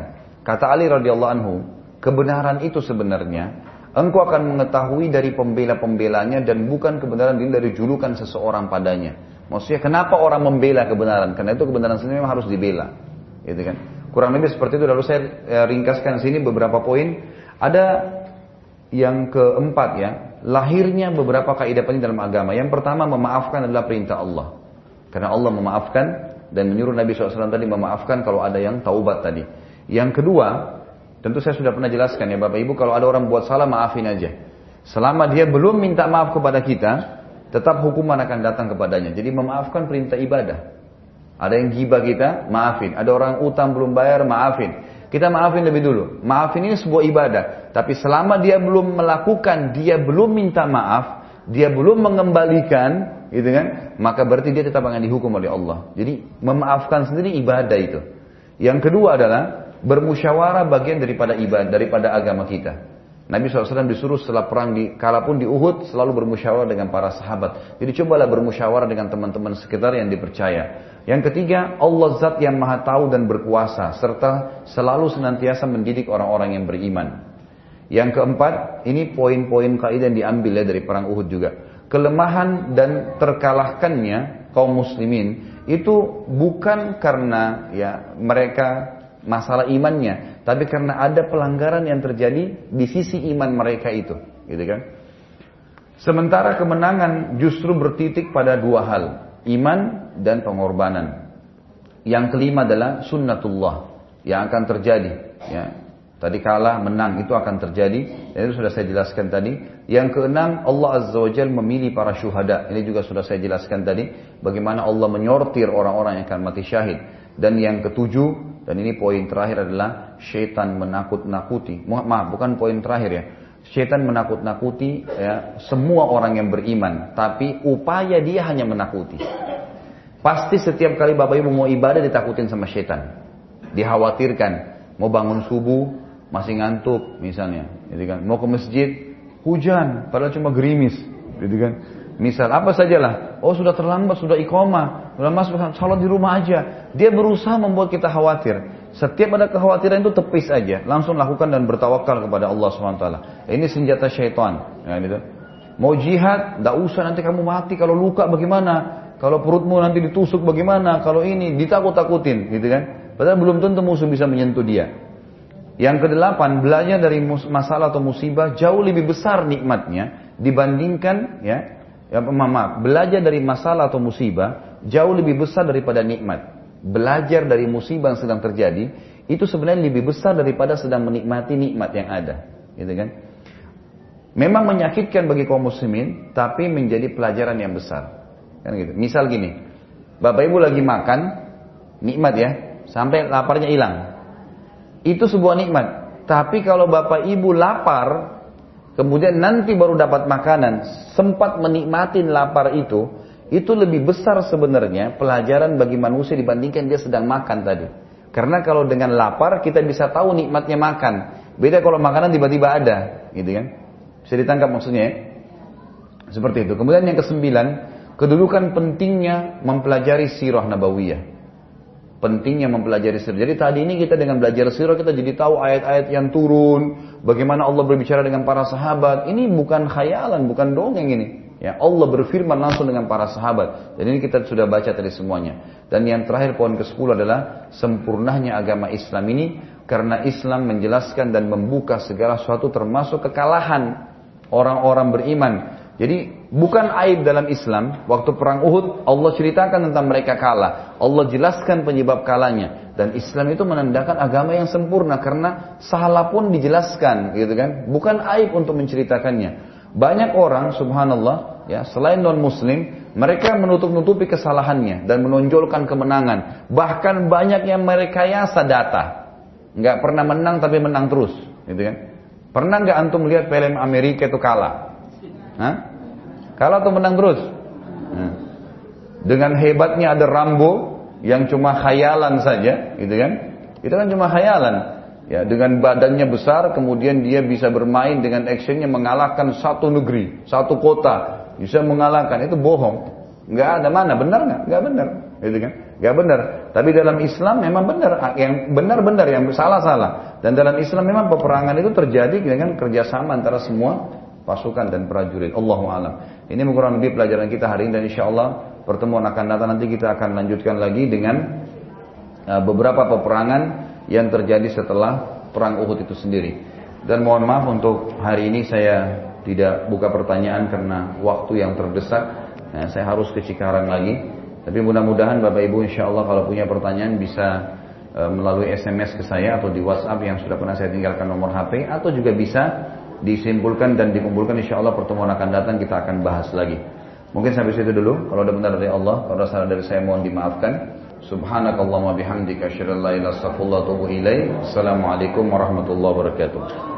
Kata Ali radhiyallahu anhu, kebenaran itu sebenarnya Engkau akan mengetahui dari pembela-pembelanya dan bukan kebenaran ini dari julukan seseorang padanya. Maksudnya kenapa orang membela kebenaran? Karena itu kebenaran sendiri memang harus dibela. Gitu kan? Kurang lebih seperti itu. Lalu saya eh, ringkaskan sini beberapa poin. Ada yang keempat ya, lahirnya beberapa kaidah penting dalam agama. Yang pertama memaafkan adalah perintah Allah. Karena Allah memaafkan dan menyuruh Nabi SAW tadi memaafkan kalau ada yang taubat tadi. Yang kedua, Tentu saya sudah pernah jelaskan ya Bapak Ibu kalau ada orang buat salah maafin aja. Selama dia belum minta maaf kepada kita, tetap hukuman akan datang kepadanya. Jadi memaafkan perintah ibadah. Ada yang gibah kita, maafin. Ada orang utang belum bayar, maafin. Kita maafin lebih dulu. Maafin ini sebuah ibadah. Tapi selama dia belum melakukan, dia belum minta maaf, dia belum mengembalikan, gitu kan? Maka berarti dia tetap akan dihukum oleh Allah. Jadi memaafkan sendiri ibadah itu. Yang kedua adalah bermusyawarah bagian daripada ibadah, daripada agama kita. Nabi SAW disuruh setelah perang di, kalaupun di Uhud selalu bermusyawarah dengan para sahabat. Jadi cobalah bermusyawarah dengan teman-teman sekitar yang dipercaya. Yang ketiga, Allah zat yang maha tahu dan berkuasa. Serta selalu senantiasa mendidik orang-orang yang beriman. Yang keempat, ini poin-poin kaidah yang diambil ya dari perang Uhud juga. Kelemahan dan terkalahkannya kaum muslimin itu bukan karena ya mereka masalah imannya, tapi karena ada pelanggaran yang terjadi di sisi iman mereka itu, gitu kan? Sementara kemenangan justru bertitik pada dua hal, iman dan pengorbanan. Yang kelima adalah sunnatullah yang akan terjadi, ya. Tadi kalah, menang itu akan terjadi. Dan itu sudah saya jelaskan tadi. Yang keenam, Allah Azza wa Jal memilih para syuhada. Ini juga sudah saya jelaskan tadi. Bagaimana Allah menyortir orang-orang yang akan mati syahid. Dan yang ketujuh, dan ini poin terakhir adalah syaitan menakut-nakuti. Maaf, bukan poin terakhir ya. Syaitan menakut-nakuti ya, semua orang yang beriman. Tapi upaya dia hanya menakuti. Pasti setiap kali Bapak Ibu mau ibadah ditakutin sama syaitan. Dikhawatirkan. Mau bangun subuh, masih ngantuk misalnya. Gitu kan. Mau ke masjid, hujan. Padahal cuma gerimis. Gitu kan. Misal apa sajalah, oh sudah terlambat, sudah ikoma, sudah masuk sholat di rumah aja. Dia berusaha membuat kita khawatir. Setiap ada kekhawatiran itu tepis aja, langsung lakukan dan bertawakal kepada Allah swt. Ini senjata syaitan. Ya, gitu. Mau jihad, tidak usah nanti kamu mati. Kalau luka bagaimana? Kalau perutmu nanti ditusuk bagaimana? Kalau ini ditakut-takutin, gitu kan? Padahal belum tentu musuh bisa menyentuh dia. Yang kedelapan, belajar dari masalah atau musibah jauh lebih besar nikmatnya dibandingkan ya ya, maaf, belajar dari masalah atau musibah jauh lebih besar daripada nikmat. Belajar dari musibah yang sedang terjadi itu sebenarnya lebih besar daripada sedang menikmati nikmat yang ada, gitu kan? Memang menyakitkan bagi kaum muslimin, tapi menjadi pelajaran yang besar. Kan gitu. Misal gini, Bapak Ibu lagi makan, nikmat ya, sampai laparnya hilang. Itu sebuah nikmat. Tapi kalau Bapak Ibu lapar, Kemudian nanti baru dapat makanan, sempat menikmati lapar itu, Itu lebih besar sebenarnya pelajaran bagi manusia dibandingkan dia sedang makan tadi. Karena kalau dengan lapar kita bisa tahu nikmatnya makan. Beda kalau makanan tiba-tiba ada, gitu kan? Bisa ditangkap maksudnya ya? Seperti itu. Kemudian yang kesembilan, kedudukan pentingnya mempelajari sirah nabawiyah. Pentingnya mempelajari sirah. Jadi tadi ini kita dengan belajar sirah kita jadi tahu ayat-ayat yang turun, bagaimana Allah berbicara dengan para sahabat. Ini bukan khayalan, bukan dongeng ini. Ya, Allah berfirman langsung dengan para sahabat. Dan ini kita sudah baca tadi semuanya. Dan yang terakhir poin ke-10 adalah sempurnanya agama Islam ini karena Islam menjelaskan dan membuka segala sesuatu termasuk kekalahan orang-orang beriman jadi bukan aib dalam Islam. Waktu perang Uhud Allah ceritakan tentang mereka kalah. Allah jelaskan penyebab kalahnya. Dan Islam itu menandakan agama yang sempurna karena salah pun dijelaskan, gitu kan? Bukan aib untuk menceritakannya. Banyak orang, subhanallah, ya selain non Muslim, mereka menutup-nutupi kesalahannya dan menonjolkan kemenangan. Bahkan banyak yang merekayasa data, nggak pernah menang tapi menang terus, gitu kan? Pernah nggak antum melihat film Amerika itu kalah? Hah? Kalah atau menang terus? Nah. Dengan hebatnya ada Rambo yang cuma khayalan saja, gitu kan? Itu kan cuma khayalan. Ya, dengan badannya besar, kemudian dia bisa bermain dengan actionnya mengalahkan satu negeri, satu kota, bisa mengalahkan. Itu bohong. Nggak ada mana, benar nggak? Nggak benar, gitu kan? Nggak benar. Tapi dalam Islam memang benar. Yang benar-benar, yang salah-salah. Dan dalam Islam memang peperangan itu terjadi dengan kerjasama antara semua pasukan dan prajurit. Allahu alam. Ini kurang lebih pelajaran kita hari ini dan insya Allah pertemuan akan datang nanti kita akan lanjutkan lagi dengan uh, beberapa peperangan yang terjadi setelah perang Uhud itu sendiri. Dan mohon maaf untuk hari ini saya tidak buka pertanyaan karena waktu yang terdesak. Nah, saya harus ke Cikarang lagi. Tapi mudah-mudahan Bapak Ibu insya Allah kalau punya pertanyaan bisa uh, melalui SMS ke saya atau di WhatsApp yang sudah pernah saya tinggalkan nomor HP atau juga bisa disimpulkan dan dikumpulkan insya Allah pertemuan akan datang kita akan bahas lagi. Mungkin sampai situ dulu. Kalau ada benar dari Allah, kalau ada salah dari saya mohon dimaafkan. Subhanakallahumma bihamdika asyhadu an la ilaha illa Assalamualaikum warahmatullahi wabarakatuh.